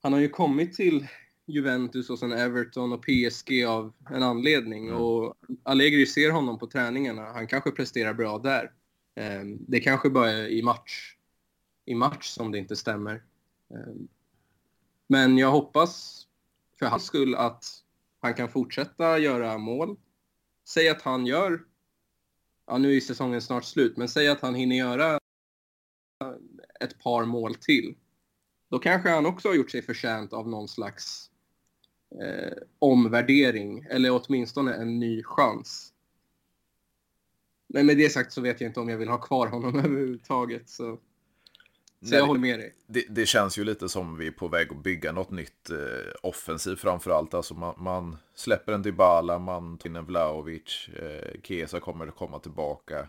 han har ju kommit till Juventus och sen Everton och PSG av en anledning. Mm. Och Allegri ser honom på träningarna. Han kanske presterar bra där. Ehm, det kanske bara är i match, i match som det inte stämmer. Ehm, men jag hoppas för hans skull att han kan fortsätta göra mål. Säg att han gör, ja nu är säsongen snart slut, men säg att han hinner göra ett par mål till, då kanske han också har gjort sig förtjänt av någon slags eh, omvärdering, eller åtminstone en ny chans. Men med det sagt så vet jag inte om jag vill ha kvar honom överhuvudtaget. Så, så Nej, jag håller med dig. Det, det, känns ju lite som vi är på väg att bygga något nytt eh, offensivt framförallt. Alltså man, man släpper en Dybala, man tar in en Vlahovic, eh, Kesa kommer att komma tillbaka.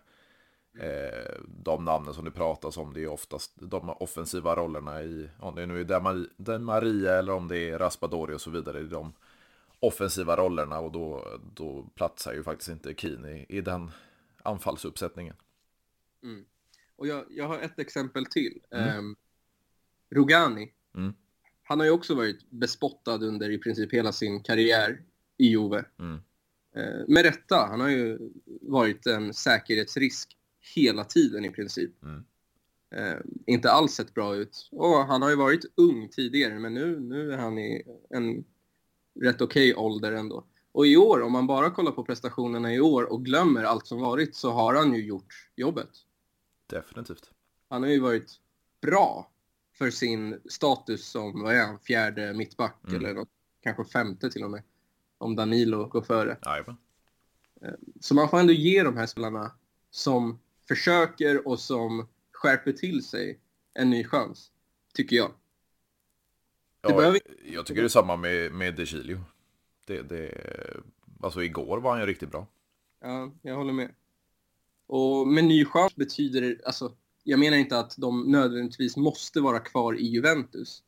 Eh, de namnen som det pratas om, det är oftast de offensiva rollerna i, om det nu är Den Maria eller om det är Raspadori och så vidare, i de offensiva rollerna och då, då platsar ju faktiskt inte Kini i, i den anfallsuppsättningen. Mm. Och jag, jag har ett exempel till. Mm. Um, Rogani. Mm. Han har ju också varit bespottad under i princip hela sin karriär i Juve. Mm. Uh, med rätta, han har ju varit en säkerhetsrisk hela tiden i princip. Mm. Uh, inte alls sett bra ut. Och han har ju varit ung tidigare, men nu, nu är han i en rätt okej okay ålder ändå. Och i år, om man bara kollar på prestationerna i år och glömmer allt som varit, så har han ju gjort jobbet. Definitivt. Han har ju varit bra för sin status som, vad är han, fjärde mittback mm. eller något, kanske femte till och med. Om Danilo går före. Ajba. Eh, så man får ändå ge de här spelarna som försöker och som skärper till sig en ny chans, tycker jag. Ja, behöver... Jag tycker det är samma med, med De Chilio. Det, det, alltså igår var han ju riktigt bra. Ja, jag håller med. Och med ny chans betyder det, alltså, jag menar inte att de nödvändigtvis måste vara kvar i Juventus.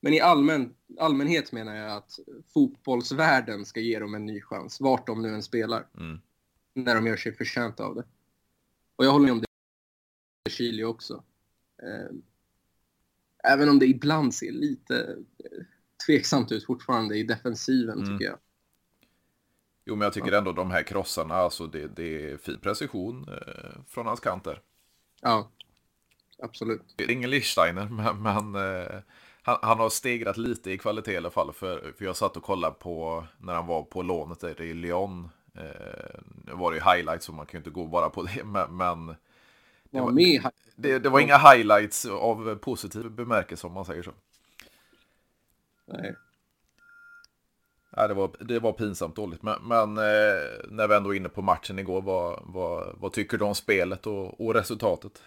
Men i allmän, allmänhet menar jag att fotbollsvärlden ska ge dem en ny chans, vart de nu än spelar. Mm. När de gör sig förtjänta av det. Och jag håller med om det Chile också. Eh, även om det ibland ser lite tveksamt ut fortfarande i defensiven mm. tycker jag. Jo, men jag tycker ändå de här krossarna, alltså det, det är fin precision eh, från hans kanter. Ja, absolut. Det är ingen Lichsteiner, men, men eh, han, han, har stegrat lite i kvalitet i alla fall. För, för jag satt och kollade på när han var på lånet där i Lyon. Eh, nu var det ju highlights, så man kan ju inte gå bara på det, men, men det, var, det, det var inga highlights av positiv bemärkelse om man säger så. Nej. Nej, det, var, det var pinsamt dåligt. Men, men eh, när vi ändå är inne på matchen igår, vad, vad, vad tycker du om spelet och, och resultatet?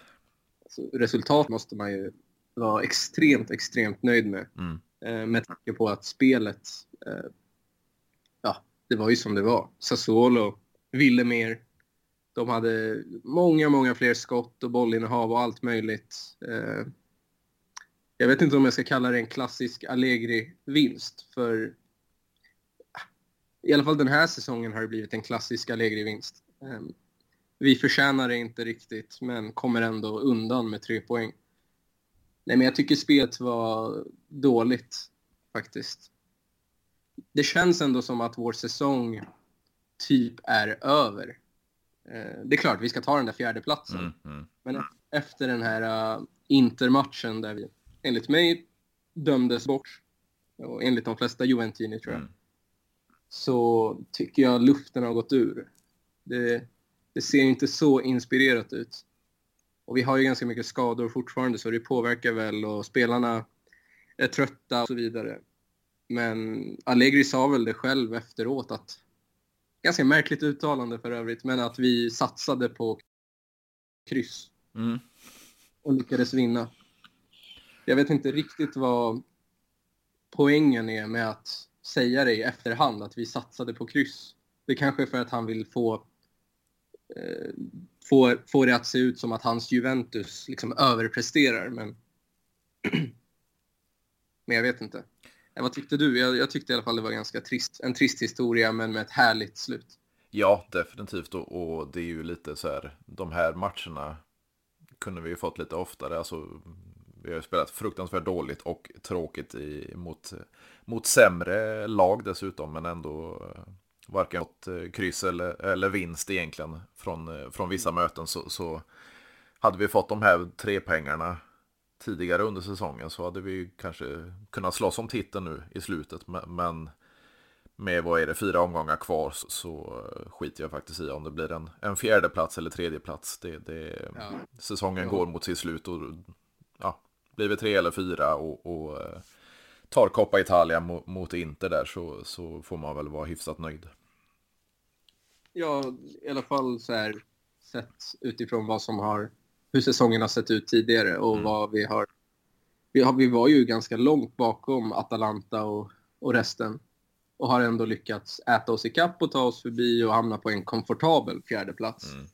Alltså, resultat måste man ju vara extremt, extremt nöjd med. Mm. Eh, med tanke på att spelet, eh, ja, det var ju som det var. Sassuolo ville mer. De hade många, många fler skott och bollinnehav och allt möjligt. Jag vet inte om jag ska kalla det en klassisk Allegri-vinst, för i alla fall den här säsongen har det blivit en klassisk Allegri-vinst. Ehm, vi förtjänar det inte riktigt, men kommer ändå undan med tre poäng. Nej, men jag tycker spelet var dåligt, faktiskt. Det känns ändå som att vår säsong typ är över. Ehm, det är klart, vi ska ta den där fjärde platsen. Mm, mm. Men efter den här uh, intermatchen där vi enligt mig dömdes bort, och enligt de flesta Juventini tror jag, mm. Så tycker jag luften har gått ur. Det, det ser inte så inspirerat ut. Och vi har ju ganska mycket skador fortfarande så det påverkar väl och spelarna är trötta och så vidare. Men Allegri sa väl det själv efteråt att, ganska märkligt uttalande för övrigt, men att vi satsade på kryss. Mm. Och lyckades vinna jag vet inte riktigt vad poängen är med att säga det i efterhand, att vi satsade på kryss. Det kanske är för att han vill få, eh, få, få det att se ut som att hans Juventus liksom överpresterar, men... men jag vet inte. Eh, vad tyckte du? Jag, jag, tyckte i alla fall det var ganska trist, en trist historia, men med ett härligt slut. Ja, definitivt. Och, och det är ju lite så här, de här matcherna kunde vi ju fått lite oftare. Alltså, vi har spelat fruktansvärt dåligt och tråkigt i, mot, mot sämre lag dessutom, men ändå eh, varken fått eh, kryss eller, eller vinst egentligen från, eh, från vissa möten. Så, så hade vi fått de här tre pengarna tidigare under säsongen så hade vi kanske kunnat slåss om titeln nu i slutet. Men med vad är det, fyra omgångar kvar så, så skiter jag faktiskt i om det blir en, en fjärde plats eller tredje plats. Det, det, ja. Säsongen ja. går mot sitt slut och ja, blir vi tre eller fyra och, och eh, tar Coppa Italia mot, mot Inter där så, så får man väl vara hyfsat nöjd. Ja, i alla fall så här sett utifrån vad som har, hur säsongen har sett ut tidigare och mm. vad vi har, vi har. Vi var ju ganska långt bakom Atalanta och, och resten och har ändå lyckats äta oss i kapp och ta oss förbi och hamna på en komfortabel fjärdeplats. Mm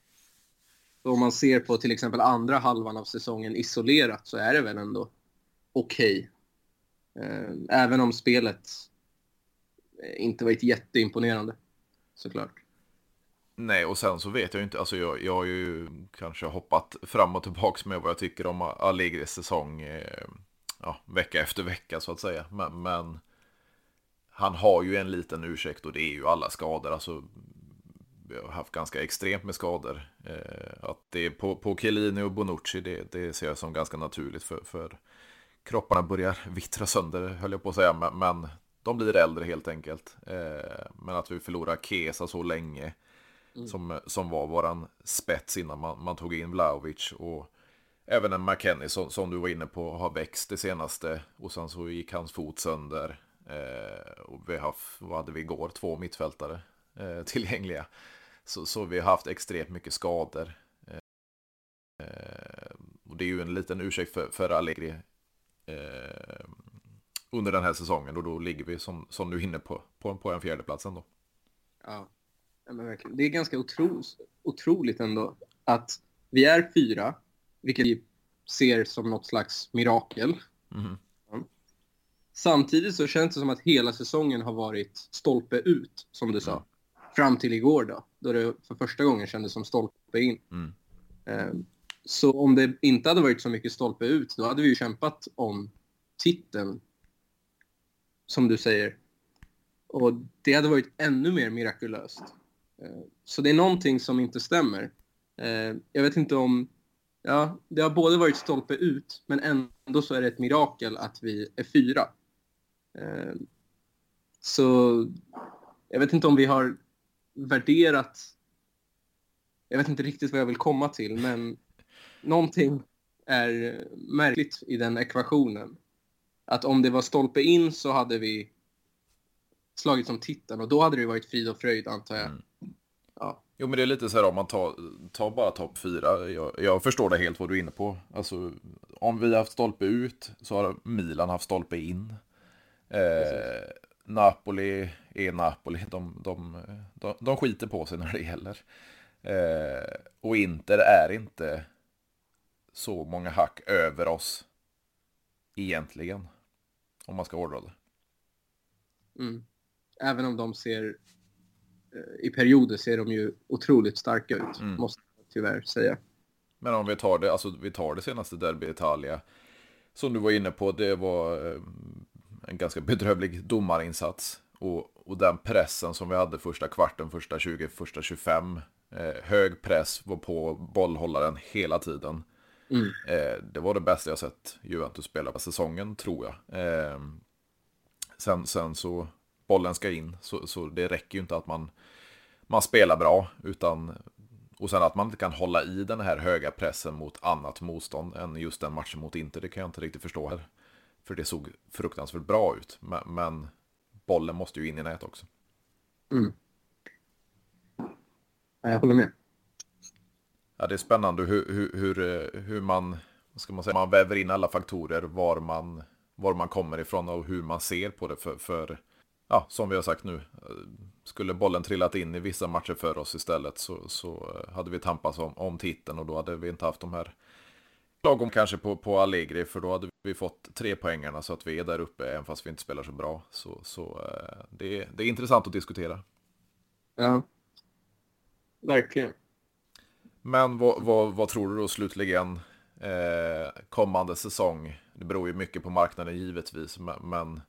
om man ser på till exempel andra halvan av säsongen isolerat så är det väl ändå okej. Okay. Även om spelet eh, inte varit jätteimponerande, såklart. Nej, och sen så vet jag ju inte, alltså jag, jag har ju kanske hoppat fram och tillbaka med vad jag tycker om Allegris säsong eh, ja, vecka efter vecka så att säga. Men, men, han har ju en liten ursäkt och det är ju alla skador. Alltså, haft ganska extremt med skador. Eh, att det är på, på Chiellini och Bonucci, det, det ser jag som ganska naturligt för, för kropparna börjar vittra sönder, höll jag på att säga. Men, men de blir äldre helt enkelt. Eh, men att vi förlorar Kesa så länge Mm. Som, som var våran spets innan man, man tog in Vlaovic. Och även en McKennie som, som du var inne på har växt det senaste. Och sen så gick hans fot sönder. Eh, och vi har haft, vad hade vi igår? Två mittfältare eh, tillgängliga. Så, så vi har haft extremt mycket skador. Eh, och det är ju en liten ursäkt för, för Allegri eh, under den här säsongen. Och då ligger vi som, som du är inne på, på, på en fjärdeplats ändå. Ja, men verkligen. Det är ganska otro, otroligt ändå att vi är fyra, vilket vi ser som något slags mirakel. Mm. Samtidigt så känns det som att hela säsongen har varit stolpe ut, som du sa. Fram till igår då, då det för första gången kändes som stolpe in. Mm. Um, så om det inte hade varit så mycket stolpe ut, då hade vi ju kämpat om titeln, som du säger. Och det hade varit ännu mer mirakulöst. Eh, så det är någonting som inte stämmer. Eh, jag vet inte om... Ja, det har både varit stolpe ut, men ändå så är det ett mirakel att vi är fyra. Eh, så jag vet inte om vi har värderat... Jag vet inte riktigt vad jag vill komma till, men någonting är märkligt i den ekvationen. Att om det var stolpe in så hade vi slagit som titeln och då hade det varit frid och fröjd antar jag. Mm. Ja. Jo men det är lite så här om man tar, tar bara topp fyra. Jag, jag, förstår det helt vad du är inne på. Alltså om vi har haft stolpe ut så har Milan haft stolpe in. Eh, Napoli är Napoli. De, de, de, de skiter på sig när det gäller. Eh, och Inter är inte så många hack över oss egentligen. Om man ska hårdra det. Mm. Även om de ser i perioder ser de ju otroligt starka ut, mm. måste jag tyvärr säga. Men om vi tar det, alltså vi tar det senaste Derby Italia, som du var inne på, det var eh, en ganska bedrövlig domarinsats. Och, och den pressen som vi hade första kvarten, första 20, första 25. Eh, hög press var på bollhållaren hela tiden. Mm. Eh, det var det bästa jag sett Juventus spela på säsongen, tror jag. Eh, sen, sen så bollen ska in. Så, så det räcker ju inte att man, man spelar bra. Utan, och sen att man inte kan hålla i den här höga pressen mot annat motstånd än just den matchen mot Inter. Det kan jag inte riktigt förstå här. För det såg fruktansvärt bra ut. Men, bollen måste ju in i nät också. Mm. Jag håller med. Ja, det är spännande hur, hur, hur, hur man, ska man säga, man väver in alla faktorer, var man, var man kommer ifrån och hur man ser på det. För, för ja, som vi har sagt nu, skulle bollen trillat in i vissa matcher för oss istället så, så eh, hade vi tampats om, om titeln och då hade vi inte haft de här lagom kanske på, på Allegri för då hade vi fått tre poängarna så att vi är där uppe även fast vi inte spelar så bra. Så, så eh, det, är, det är intressant att diskutera. Ja, verkligen. Men vad, vad, vad tror du då slutligen eh, kommande säsong? Det beror ju mycket på marknaden givetvis, men, men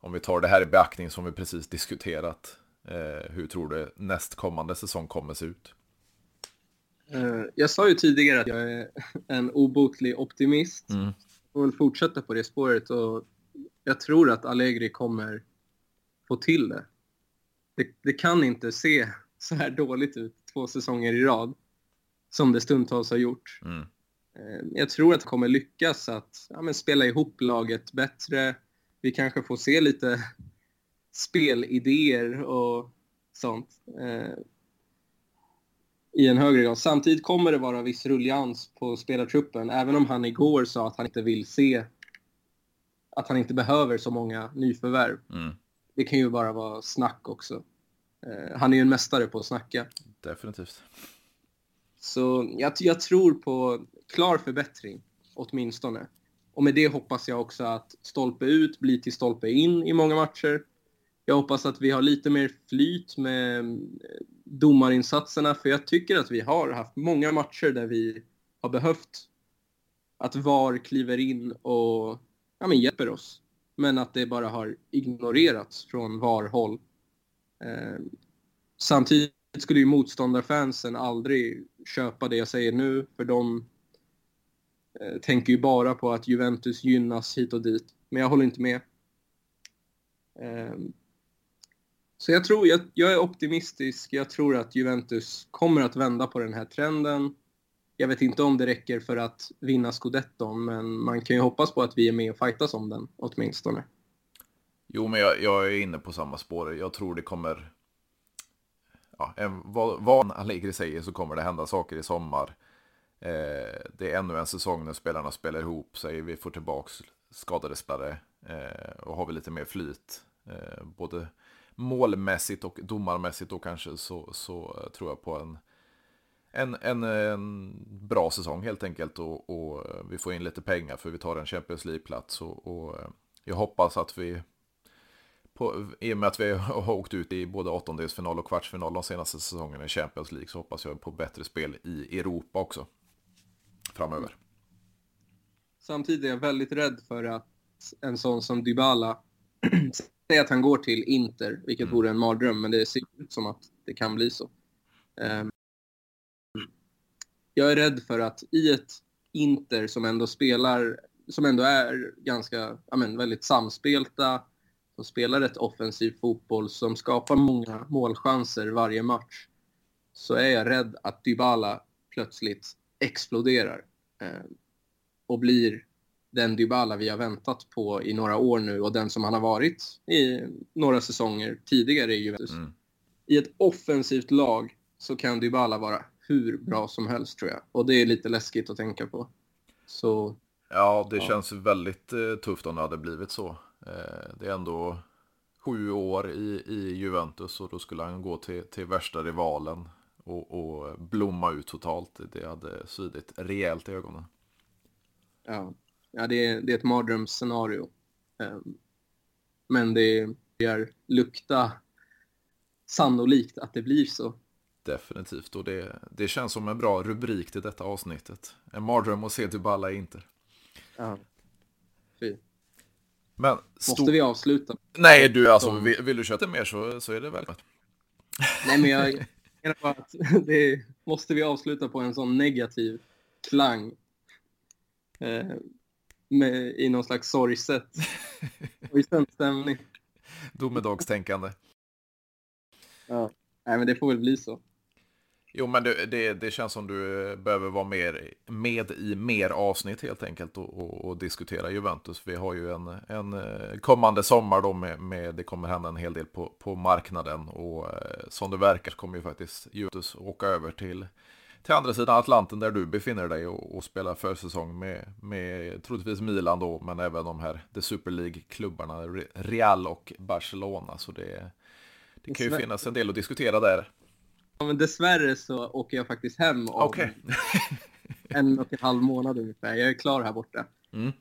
om vi tar det här i beaktning som vi precis diskuterat, eh, hur tror du nästkommande säsong kommer se ut? Eh, jag sa ju tidigare att jag är en obotlig optimist. Mm. Jag vill fortsätta på det spåret och jag tror att Allegri kommer få till det. Det, det kan inte se så här dåligt ut två säsonger i rad som det stundtals har gjort. Mm. Eh, jag tror att det kommer lyckas att ja, spela ihop laget bättre. Vi kanske får se lite spelidéer och sånt eh, i en högre grad. Samtidigt kommer det vara viss rullians på spelartruppen, även om han igår sa att han inte vill se att han inte behöver så många nyförvärv. Mm. Det kan ju bara vara snack också. Eh, han är ju en mästare på att snacka. Definitivt. Så jag, jag tror på klar förbättring, åtminstone. Och med det hoppas jag också att stolpe ut blir till stolpe in i många matcher. Jag hoppas att vi har lite mer flyt med domarinsatserna, för jag tycker att vi har haft många matcher där vi har behövt att VAR kliver in och ja, men hjälper oss. Men att det bara har ignorerats från VAR-håll. Eh, samtidigt skulle ju motståndarfansen aldrig köpa det jag säger nu, för de eh, tänker ju bara på att Juventus gynnas hit och dit. Men jag håller inte med. Eh, så jag tror, jag, jag är optimistisk. Jag tror att Juventus kommer att vända på den här trenden. Jag vet inte om det räcker för att vinna scudetton, men man kan ju hoppas på att vi är med och fightas om den, åtminstone. Jo, men jag, jag är inne på samma spår. Jag tror det kommer... Ja, en, vad, vad Allegri säger så kommer det hända saker i sommar. Eh, det är ännu en säsong när spelarna spelar ihop sig. Vi får tillbaka skadade spelare eh, och har vi lite mer flyt. Eh, både målmässigt och domarmässigt då kanske så, så eh, tror jag på en, en, en, en bra säsong helt enkelt. Och, och, eh, vi får in lite pengar för vi tar en Champions League-plats. Och, och eh, jag hoppas att vi på, I och med att vi har åkt ut i både åttondelsfinal och kvartsfinal de senaste säsongerna i Champions League så hoppas jag på bättre spel i Europa också. Framöver. Samtidigt är jag väldigt rädd för att en sån som Dybala, säg att han går till Inter, vilket mm. vore en mardröm, men det ser ut som att det kan bli så. Um, jag är rädd för att i ett Inter som ändå spelar, som ändå är ganska, ja men väldigt samspelta, som spelar ett offensiv fotboll, som skapar många målchanser varje match, så är jag rädd att Dybala plötsligt exploderar eh, och blir den Dybala vi har väntat på i några år nu och den som han har varit i några säsonger tidigare i Juventus. Mm. I ett offensivt lag så kan Dybala vara hur bra som helst tror jag. Och det är lite läskigt att tänka på. Så, ja, det ja. känns väldigt eh, tufft om det hade blivit så. Eh, det är ändå sju år i, i Juventus och då skulle han gå till, till värsta rivalen och, och blomma ut totalt. Det hade svidit rejält i ögonen. Ja, ja det, är, det är ett mardrömsscenario. Um, men det börjar lukta sannolikt att det blir så. Definitivt, och det, det känns som en bra rubrik till detta avsnittet. En mardröm att se Dybala i Inter. Ja, fy. Men Måste vi avsluta? Nej, du, alltså, vill, vill du köra mer så, så är det välkommet. Nej, men jag menar bara att det måste vi avsluta på en sån negativ klang. Eh, med, I någon slags sorgset. Sorgsen stämning. Domedagstänkande. Ja, nej men det får väl bli så. Jo, men det, det, det, känns som du behöver vara mer, med i mer avsnitt helt enkelt och, och, och diskutera Juventus. Vi har ju en, en eh, kommande sommar då med, med, det kommer hända en hel del på, på marknaden och eh, som det verkar kommer ju faktiskt Juventus åka över till, till andra sidan Atlanten där du befinner dig och, och spela försäsong med, med troligtvis Milan då, men även de här The Super League-klubbarna Real och Barcelona. Så det, det kan ju finnas en del att diskutera där. Ja, men dessvärre så åker jag faktiskt hem om okay. en och en halv månad ungefär. Jag är klar här borta. Mm.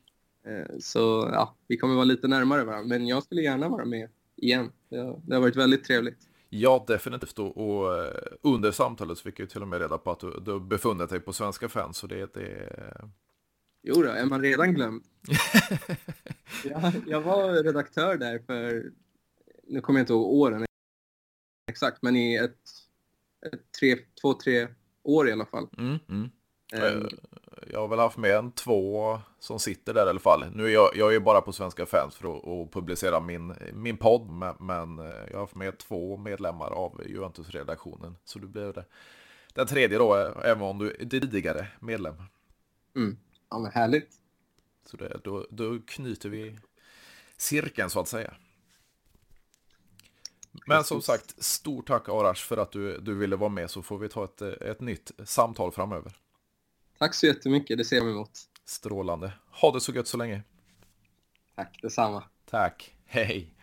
Eh, så ja, vi kommer vara lite närmare varandra. Men jag skulle gärna vara med igen. Det har, det har varit väldigt trevligt. Ja, definitivt. Och, och, eh, under samtalet så fick jag till och med reda på att du, du befunnit dig på Svenska fans. Så det, det... Jo då, är man redan glömd? jag, jag var redaktör där för, nu kommer jag inte ihåg åren exakt, men i ett tre, två, tre år i alla fall. Mm, mm. Um, jag har väl haft med en två som sitter där i alla fall. Nu är jag, jag är bara på Svenska fans för att, att publicera min, min podd, men, men, eh, jag har haft med två medlemmar av Juventus-redaktionen. Så du blir det. Den tredje då, även om du är tidigare medlem. Mm. Ja, men härligt. Så det, då, då knyter vi cirkeln så att säga. Men som sagt, stort tack Arash för att du, du ville vara med så får vi ta ett, ett nytt samtal framöver. Tack så jättemycket, det ser jag emot. Strålande. Ha det så gött så länge. Tack detsamma. Tack. Hej.